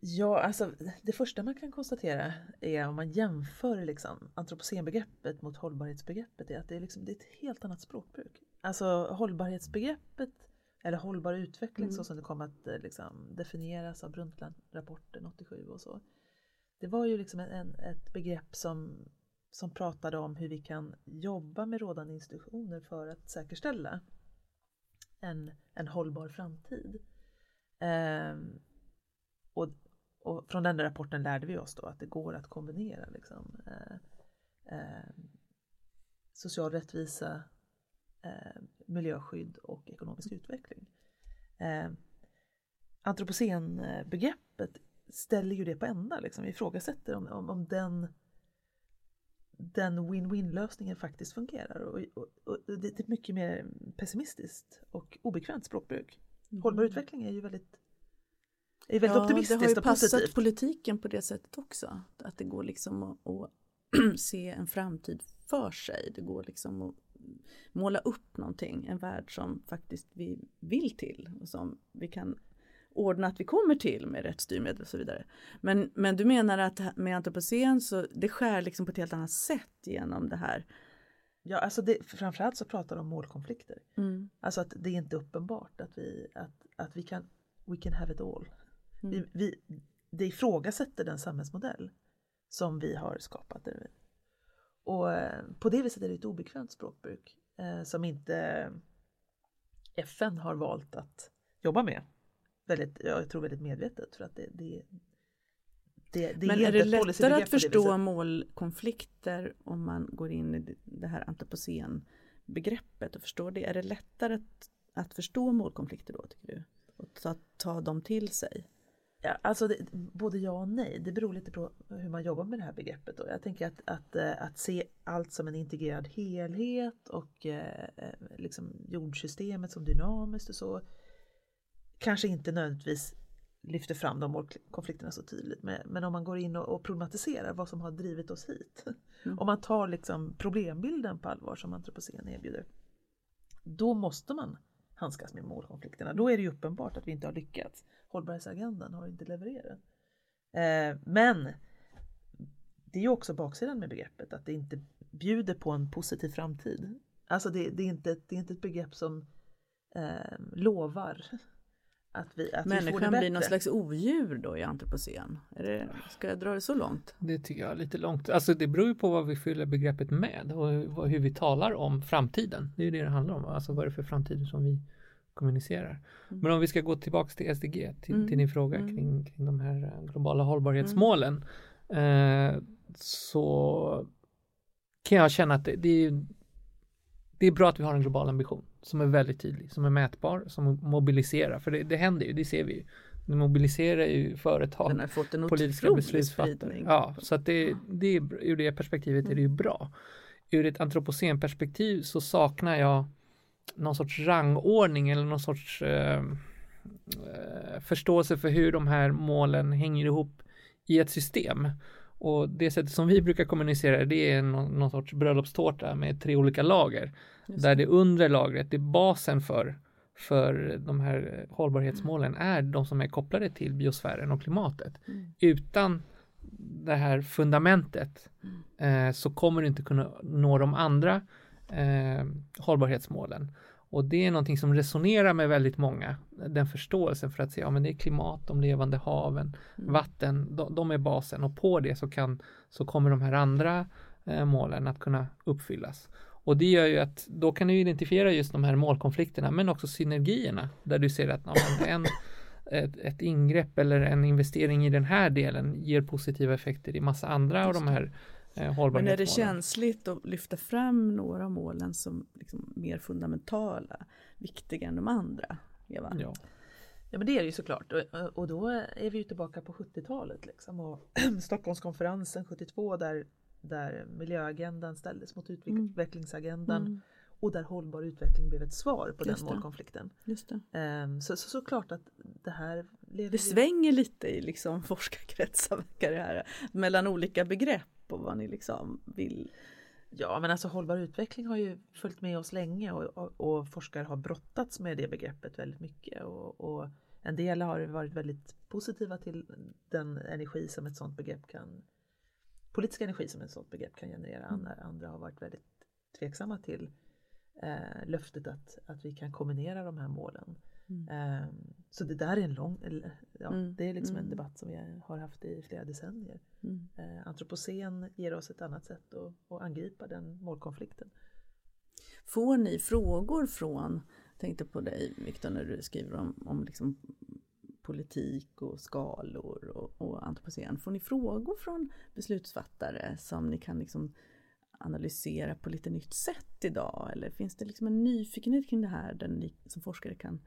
Ja, alltså det första man kan konstatera är om man jämför liksom antropocenbegreppet mot hållbarhetsbegreppet är att det är, liksom, det är ett helt annat språkbruk. Alltså hållbarhetsbegreppet eller hållbar utveckling Mm. så som det kom att eh, liksom, definieras av Brundtland-rapporten 87 och så. Det var ju liksom en, ett begrepp som, som pratade om hur vi kan jobba med rådande institutioner för att säkerställa en, en hållbar framtid. Ehm, och, och från den rapporten lärde vi oss då att det går att kombinera liksom, eh, eh, social rättvisa, eh, miljöskydd och ekonomisk utveckling. Eh, Antropocenbegreppet ställer ju det på ända, liksom, ifrågasätter om, om, om den den win-win lösningen faktiskt fungerar. Och, och, och det är mycket mer pessimistiskt och obekvämt språkbruk. Hållbar utveckling är ju väldigt, är väldigt det har optimistiskt ju och passat positivt. politiken på det sättet också. Att det går liksom att, att se en framtid för sig. Det går liksom att måla upp någonting, en värld som faktiskt vi vill till och som vi kan ordna att vi kommer till med rätt styrmedel och så vidare. Men, men du menar att med antropocen så det skär liksom på ett helt annat sätt genom det här. Ja, alltså det, framförallt så pratar de om målkonflikter. Mm. Alltså att det är inte uppenbart att vi, att, att vi kan, we can have it all. Mm. Vi, vi, det ifrågasätter den samhällsmodell som vi har skapat. Och eh, på det viset är det ett obekvämt språkbruk eh, som inte FN har valt att jobba med. Väldigt, jag tror väldigt medvetet för att det, det, det, det Men är är det lättare att förstå målkonflikter om man går in i det här antropocen-begreppet och förstår det? Är det lättare att, att förstå målkonflikter då tycker du? Och ta, ta dem till sig? Ja, alltså det, både ja och nej. Det beror lite på hur man jobbar med det här begreppet. Då. Jag tänker att, att, eh, att se allt som en integrerad helhet och eh, eh, liksom jordsystemet som dynamiskt och så kanske inte nödvändigtvis lyfter fram de målkonflikterna så tydligt. Men, men om man går in och, och problematiserar vad som har drivit oss hit. Mm. Om man tar liksom problembilden på allvar som antropocen erbjuder. Då måste man handskas med målkonflikterna. Då är det ju uppenbart att vi inte har lyckats. Hållbarhetsagendan har inte levererat. Eh, men det är ju också baksidan med begreppet att det inte bjuder på en positiv framtid. Alltså det, det är, inte, det är inte ett begrepp som eh, lovar att vi, att vi får det Människan bättre. blir någon slags odjur då i antropocen. Är det, ska jag dra det så långt? Det tycker jag är lite långt. Alltså det beror ju på vad vi fyller begreppet med och hur, vi talar om framtiden. Det är ju det det handlar om. Alltså vad är det för framtid som vi kommunicerar. Mm. Men om vi ska gå tillbaks till SDG, till, Mm. till din fråga Mm. kring, kring de här eh, globala hållbarhetsmålen. Eh, så kan jag känna att det, det, är, det är bra att vi har en global ambition som är väldigt tydlig, som är mätbar, som mobiliserar. För det, det händer ju, det ser vi ju. Det mobiliserar ju företag Den har fått en politiska beslutsfattare. Ja, så att det, det ur det perspektivet är det ju bra. Ur ett antropocenperspektiv så saknar jag någon sorts rangordning eller någon sorts eh, eh, förståelse för hur de här målen hänger ihop i ett system. Och det sättet som vi brukar kommunicera det är någon, någon sorts bröllopstårta med tre olika lager. Just Där det undre lagret, det är basen för, för de här hållbarhetsmålen, är de som är kopplade till biosfären och klimatet. Mm. Utan det här fundamentet eh, så kommer du inte kunna nå de andra eh, hållbarhetsmålen. Och det är någonting som resonerar med väldigt många, den förståelsen för att säga, ja men det är klimat, de levande haven, Mm. vatten, de, de är basen och på det så, kan, så kommer de här andra eh, målen att kunna uppfyllas. Och det gör ju att då kan du identifiera just de här målkonflikterna men också synergierna där du ser att ja, en, ett, ett ingrepp eller en investering i den här delen ger positiva effekter i massa andra av de här eh, Men är det känsligt att lyfta fram några av målen som liksom mer fundamentala, viktiga än de andra? Eva? Ja. Ja men det är det ju såklart och, och då är vi ju tillbaka på 70-talet liksom och Stockholmskonferensen 72 där, där miljöagendan ställdes mot utvecklingsagendan Mm, och där hållbar utveckling blev ett svar på Just den det. målkonflikten. just det. Ehm, så, så såklart att det här lever det ju- svänger lite i liksom forskarkretsar verkar det här, mellan olika begrepp och vad ni liksom vill. Ja men alltså hållbar utveckling har ju följt med oss länge och, och, och forskare har brottats med det begreppet väldigt mycket och, och en del har varit väldigt positiva till den energi som ett sådant begrepp kan politisk energi som ett sådant begrepp kan generera. Andra, andra har varit väldigt tveksamma till eh, löftet att, att vi kan kombinera de här målen. Mm. Eh, så det där är en lång, eller, ja, Mm, det är liksom en mm. debatt som vi har haft i flera decennier. Mm. Eh, antropocen ger oss ett annat sätt att, att angripa den målkonflikten. Får ni frågor från, tänkte på dig Viktor när du skriver om, om liksom politik och skalor och, och antropocen. Får ni frågor från beslutsfattare som ni kan liksom analysera på lite nytt sätt idag? Eller finns det liksom en nyfikenhet kring det här där ni som forskare kan,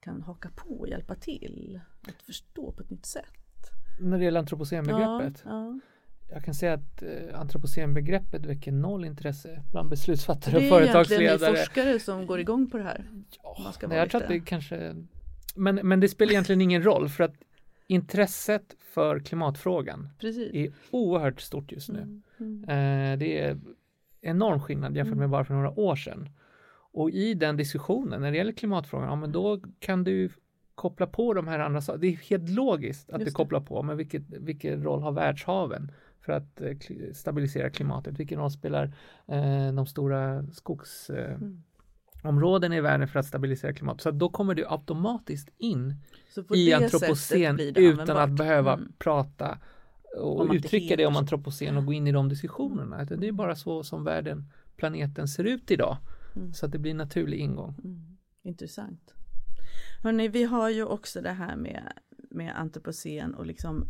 kan haka på och hjälpa till att förstå på ett nytt sätt? När det gäller antropocenbegreppet. Ja, Jag kan säga att eh, antropocenbegreppet väcker noll intresse bland ja. beslutsfattare Det och är egentligen ni företagsledare. forskare som går igång på det här. Ja, nej, jag tror att det kanske men, men det spelar egentligen ingen roll för att intresset för klimatfrågan Precis. är oerhört stort just nu. Mm, mm. Eh, det är enorm skillnad jämfört Mm. med bara för några år sedan. Och i den diskussionen när det gäller klimatfrågan, ja men då kan du koppla på de här andra sakerna. Det är helt logiskt att Just du det. kopplar på, men vilket, vilken roll har världshaven för att eh, stabilisera klimatet? Vilken roll spelar eh, de stora skogsområdena eh, Mm. i världen för att stabilisera klimatet? Så då kommer du automatiskt in i antropocen utan att behöva Mm. prata och Om uttrycka det om antropocen och gå in i de diskussionerna. Det är bara så som världen, planeten ser ut idag. Mm. Så att det blir en naturlig ingång. Mm, intressant. Hörrni, vi har ju också det här med, med antropocen och liksom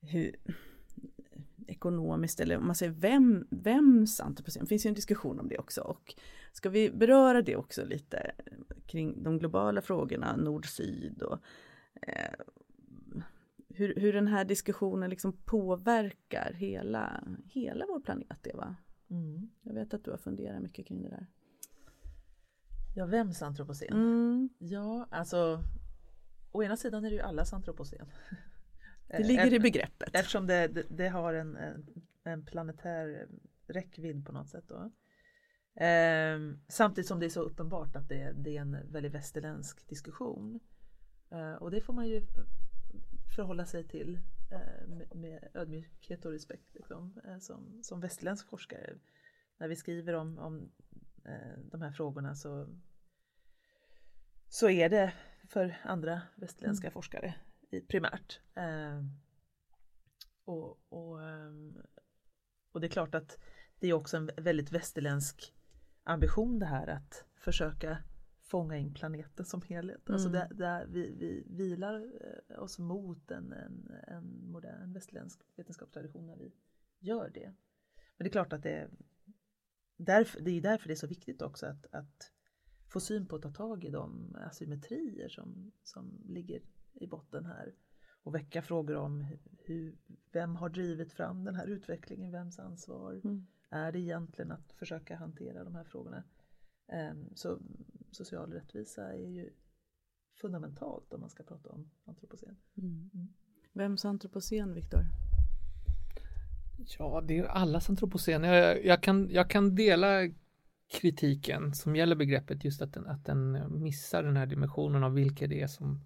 hur ekonomiskt eller om man säger vem, vems antropocen, det finns ju en diskussion om det också och ska vi beröra det också lite kring de globala frågorna nord-syd och eh, hur, hur den här diskussionen liksom påverkar hela, hela vår planet Eva. Mm. Jag vet att du har funderat mycket kring det där. Ja, vems antropocen? Mm. Ja, alltså å ena sidan är det ju allas antropocen. Det ligger i begreppet. Eftersom det, det, det har en, en, planetär räckvidd på något sätt. Då. Eh, samtidigt som det är så uppenbart att det, det är en väldigt västerländsk diskussion. Eh, och det får man ju förhålla sig till eh, med, med, ödmjukhet och respekt liksom, eh, som, som västerländsk forskare. När vi skriver om, om de här frågorna så, så är det för andra västerländska mm. forskare primärt. Ehm, och, och, ehm, och det är klart att det är också en väldigt västerländsk ambition det här att försöka fånga in planeten som helhet. Alltså mm. Alltså där, där vi, vi vilar eh, oss mot en, en, en modern västerländsk vetenskapstradition när vi gör det. Men det är klart att det, därför, det är därför det är så viktigt också att, att få syn på att ta tag i de asymmetrier som, som ligger i botten här och väcka frågor om hur, vem har drivit fram den här utvecklingen, vems ansvar mm. är det egentligen att försöka hantera de här frågorna. Um, så social rättvisa är ju fundamentalt om man ska prata om antropocen. Mm. Mm. Vems antropocen, Viktor? Ja, det är allas antropocen. Jag, jag, kan, jag kan dela kritiken som gäller begreppet just att den, att den missar den här dimensionen av vilka det är som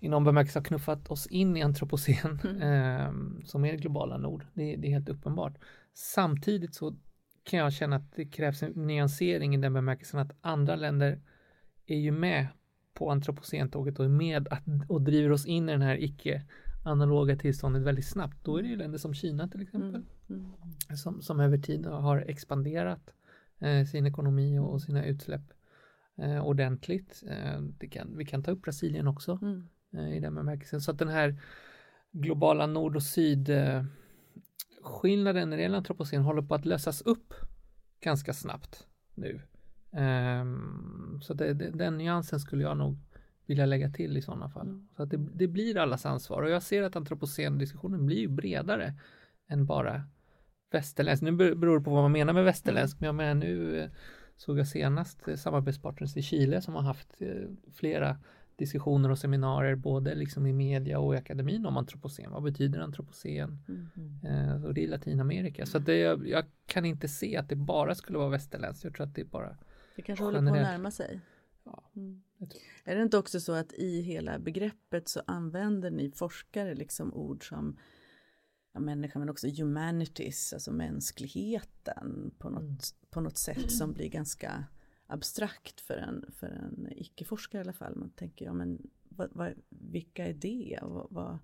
i någon bemärkelse har knuffat oss in i antropocen mm. eh, som är det globala nord. Det, det, är helt uppenbart. Samtidigt så kan jag känna att det krävs en nyansering i den bemärkelsen att andra länder är ju med på antropocentåget och är med att, och driver oss in i den här icke analoga tillståndet väldigt snabbt. Då är det ju länder som Kina till exempel mm. Mm. Som, som över tid har expanderat eh, sin ekonomi och, och sina utsläpp eh, ordentligt. Eh, kan, vi kan ta upp Brasilien också mm. Eh, i den bemärkelsen. Så att den här globala nord och syd skillnaden när det gäller antropocen håller på att lösas upp ganska snabbt nu. Um, så det, det, den nyansen skulle jag nog vilja lägga till i sådana fall. Mm. Så att det, det, blir allas ansvar och jag ser att antropocen-diskussionen blir ju bredare än bara västerländsk. Nu beror det på vad man menar med västerländsk, men jag menar nu eh, såg jag senast samarbetspartners i Chile som har haft flera diskussioner och seminarier både liksom i media och i akademin om antropocen. Vad betyder antropocen? Mm. Eh, och det är Latinamerika. Så det, jag, jag, kan inte se att det bara skulle vara västerländskt. Jag tror att det är bara Det kanske generellt. håller på att närma sig. Ja, mm. Är det inte också så att i hela begreppet så använder ni forskare liksom ord som ja, människan men också humanities, alltså mänskligheten på något, mm. på något sätt som blir ganska abstrakt för en, för en icke-forskare i alla fall. Man tänker, ja men vad, vad, vilka är det? Vad, vad,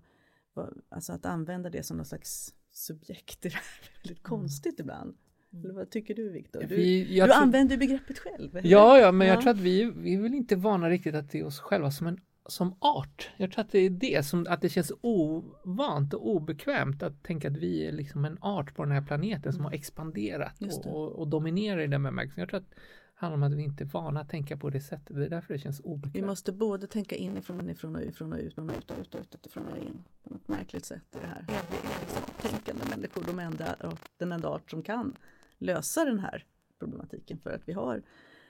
vad, alltså att använda det som någon slags subjekt är väldigt mm. konstigt ibland. Mm. Eller vad tycker du Viktor? Du, vi, du tror... använder begreppet själv. Eller? Ja, ja, men ja. jag tror att vi, vi är väl inte vana riktigt att se oss själva som en som art. Jag tror att det är det som att det känns ovant och obekvämt att tänka att vi är liksom en art på den här planeten mm. som har expanderat och, och, och, dominerar i den bemärkelsen. Jag tror att handlar om att vi inte är vana att tänka på det sättet. Det är därför det känns obekvämt. Vi måste både tänka inifrån, inifrån och ifrån och ut och ut och ut och ut utifrån och in på något märkligt sätt i det här. Vi är liksom tänkande människor, de enda, den enda art som kan lösa den här problematiken för att vi har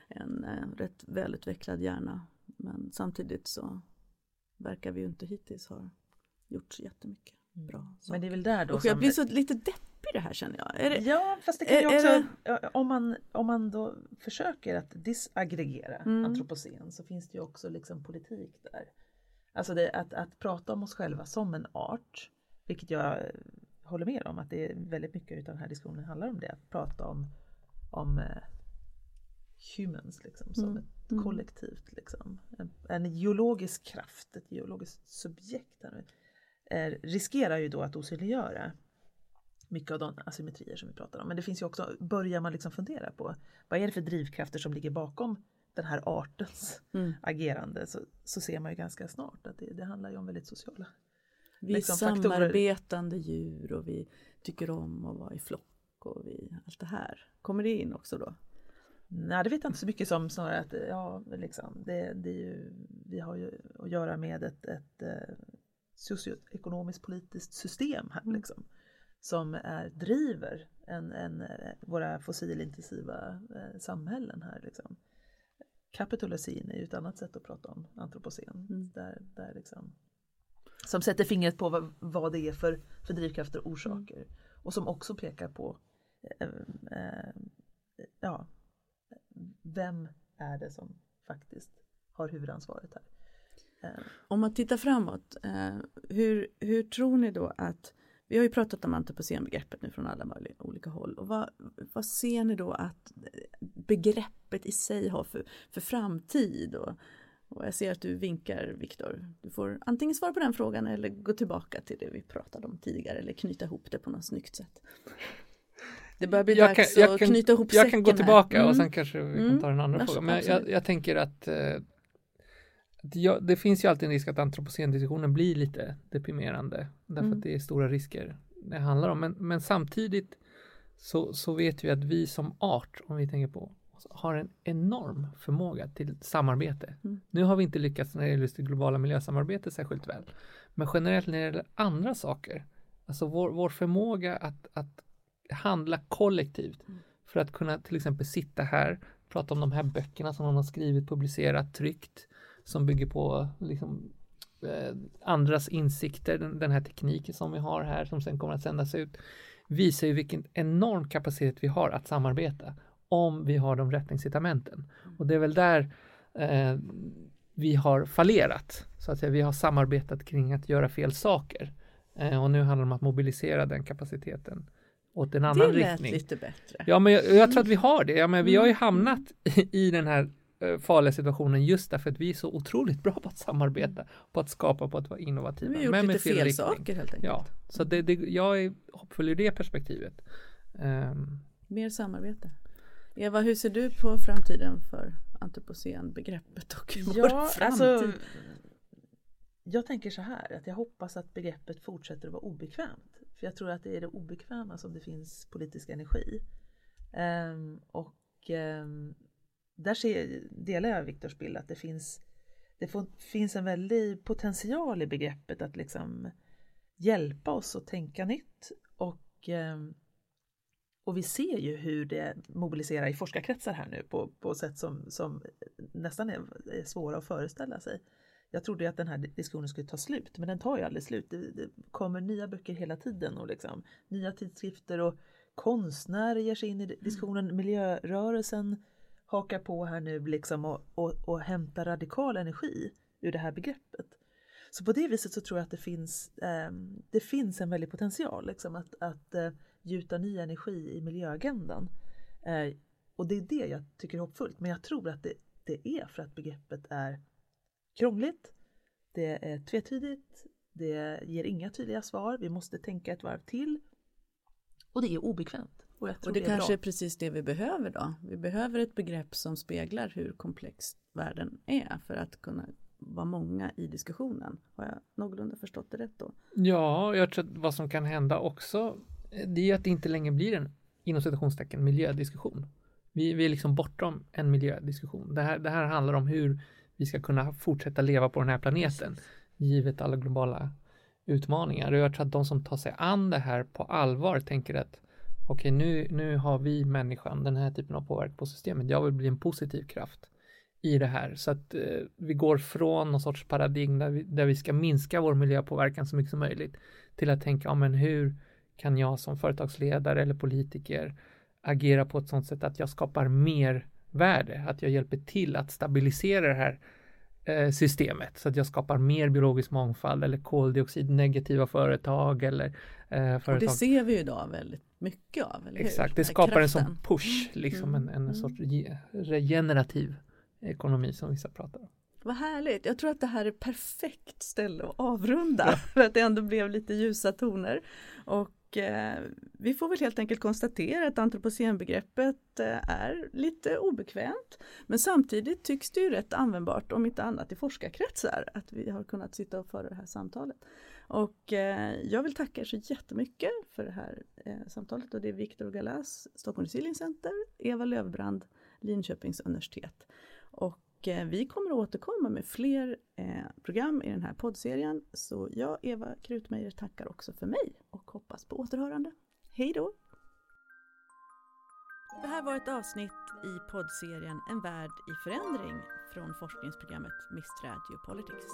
en eh, rätt välutvecklad hjärna. Men samtidigt så verkar vi ju inte hittills ha gjort så jättemycket mm. bra. Så. Men det är väl där då Och jag blir så lite deppig i det här känner jag. Det, ja, fast det kan ju också, det... om, man, om man då försöker att disaggregera mm. antropocen så finns det ju också liksom politik där. Alltså det, att, att prata om oss själva som en art, vilket jag håller med om att det är väldigt mycket av den här diskussionen handlar om det, att prata om, om uh, humans liksom, som mm. ett mm. kollektivt, liksom. en, en geologisk kraft, ett geologiskt subjekt. Här, eh, riskerar ju då att osynliggöra mycket av de asymmetrier som vi pratar om. Men det finns ju också, börjar man liksom fundera på vad är det för drivkrafter som ligger bakom den här artens mm. agerande så, så ser man ju ganska snart att det, det handlar ju om väldigt sociala Vi liksom, är samarbetande faktorer. djur och vi tycker om att vara i flock och vi, allt det här. Kommer det in också då? Nej, det vet jag inte så mycket som snarare att ja, liksom, det, det ju, vi har ju att göra med ett, ett, ett eh, socioekonomiskt politiskt system här. Mm. Liksom som är, driver en, en, våra fossilintensiva eh, samhällen här. Liksom. Kapitolocin är ju ett annat sätt att prata om antropocen. Mm. Där, där liksom, som sätter fingret på vad, vad det är för, för drivkrafter och orsaker. Mm. Och som också pekar på eh, eh, ja, vem är det som faktiskt har huvudansvaret här. Eh. Om man tittar framåt, eh, hur, hur tror ni då att vi har ju pratat om antropocenbegreppet nu från alla möjliga olika håll och vad, vad ser ni då att begreppet i sig har för, för framtid? Och, och jag ser att du vinkar Viktor. Du får antingen svara på den frågan eller gå tillbaka till det vi pratade om tidigare eller knyta ihop det på något snyggt sätt. Det börjar bli jag dags kan, att knyta ihop Jag kan gå tillbaka här. och sen mm. kanske vi kan ta den andra mm. frågan. Men jag, jag, tänker att eh, det finns ju alltid en risk att antropocendiskussionen blir lite deprimerande därför mm. att det är stora risker det handlar om. Men, men samtidigt så, så vet vi att vi som art, om vi tänker på har en enorm förmåga till samarbete. Mm. Nu har vi inte lyckats när det gäller det globala miljösamarbetet särskilt väl. Men generellt när det gäller andra saker, alltså vår, vår förmåga att, att handla kollektivt mm. för att kunna till exempel sitta här, prata om de här böckerna som någon har skrivit, publicerat, tryckt, som bygger på liksom, eh, andras insikter, den, den, här tekniken som vi har här som sen kommer att sändas ut, visar ju vilken enorm kapacitet vi har att samarbeta om vi har de rätta incitamenten. Och det är väl där eh, vi har fallerat, så att säga. Vi har samarbetat kring att göra fel saker. Eh, och nu handlar det om att mobilisera den kapaciteten åt en annan riktning. Det lät lite bättre. Ja, men jag, jag, tror att vi har det. Ja, men vi har ju mm. hamnat i, i den här Eh, farliga situationen just därför att vi är så otroligt bra på att samarbeta, på att skapa, på att vara innovativa. Vi har gjort men lite fel, fel saker helt enkelt. Ja, så det, det, jag är hoppfull ur det perspektivet. Um, Mer samarbete. Eva, hur ser du på framtiden för antropocen-begreppet och ja, vår framtid? Alltså, jag tänker så här att jag hoppas att begreppet fortsätter att vara obekvämt. För jag tror att det är det obekväma som det finns politisk energi. Um, och um, där ser, delar jag Viktors bild att det finns det får, finns en väldig potential i begreppet att liksom hjälpa oss att tänka nytt och, ehm, och vi ser ju hur det mobiliserar i forskarkretsar här nu på, på sätt som, som nästan är, är svåra att föreställa sig. Jag trodde att den här diskussionen skulle ta slut, men den tar ju aldrig slut. Det, det kommer nya böcker hela tiden och liksom, nya tidskrifter och konstnärer ger sig in i diskussionen, mm. miljörörelsen hakar på här nu liksom och, och, och hämtar radikal energi ur det här begreppet. Så på det viset så tror jag att det finns, eh, det finns en väldig potential liksom, att, att eh, gjuta ny energi i miljöagendan. Eh, och det är det jag tycker är hoppfullt. Men jag tror att det, det är för att begreppet är krångligt, det är tvetydigt, det ger inga tydliga svar, vi måste tänka ett varv till och det är obekvämt. Och, och det, det kanske är precis det vi behöver då. Vi behöver ett begrepp som speglar hur komplex världen är för att kunna vara många i diskussionen. Har jag någorlunda förstått det rätt då? Ja, jag tror att vad som kan hända också det är att det inte längre blir en inom citationstecken miljödiskussion. Vi, vi är liksom bortom en miljödiskussion. Det här, det här handlar om hur vi ska kunna fortsätta leva på den här planeten givet alla globala utmaningar. Och jag tror att de som tar sig an det här på allvar tänker att okej, nu, nu har vi människan den här typen av påverkan på systemet. Jag vill bli en positiv kraft i det här så att eh, vi går från någon sorts paradigm där vi, där vi ska minska vår miljöpåverkan så mycket som möjligt till att tänka, ja men hur kan jag som företagsledare eller politiker agera på ett sådant sätt att jag skapar mer värde, att jag hjälper till att stabilisera det här eh, systemet så att jag skapar mer biologisk mångfald eller koldioxidnegativa företag eller eh, företag. Och det ser vi ju idag väldigt mycket av, Exakt, det skapar en sån push, mm. liksom mm. en, en mm. sorts regenerativ ekonomi som vissa pratar om. Vad härligt, jag tror att det här är perfekt ställe att avrunda ja. för att det ändå blev lite ljusa toner. Och eh, vi får väl helt enkelt konstatera att antropocenbegreppet eh, är lite obekvämt. Men samtidigt tycks det ju rätt användbart, om inte annat i forskarkretsar, att vi har kunnat sitta och föra det här samtalet. Och eh, jag vill tacka er så jättemycket för det här eh, samtalet och det är Viktor Galas, Stockholm Resilience Center, Eva Lövbrand, Linköpings universitet. Och och eh, vi kommer att återkomma med fler eh, program i den här poddserien. Så jag, Eva Krutmeijer, tackar också för mig och hoppas på återhörande. Hej då! Det här var ett avsnitt i poddserien En värld i förändring från forskningsprogrammet Mistral Geopolitics.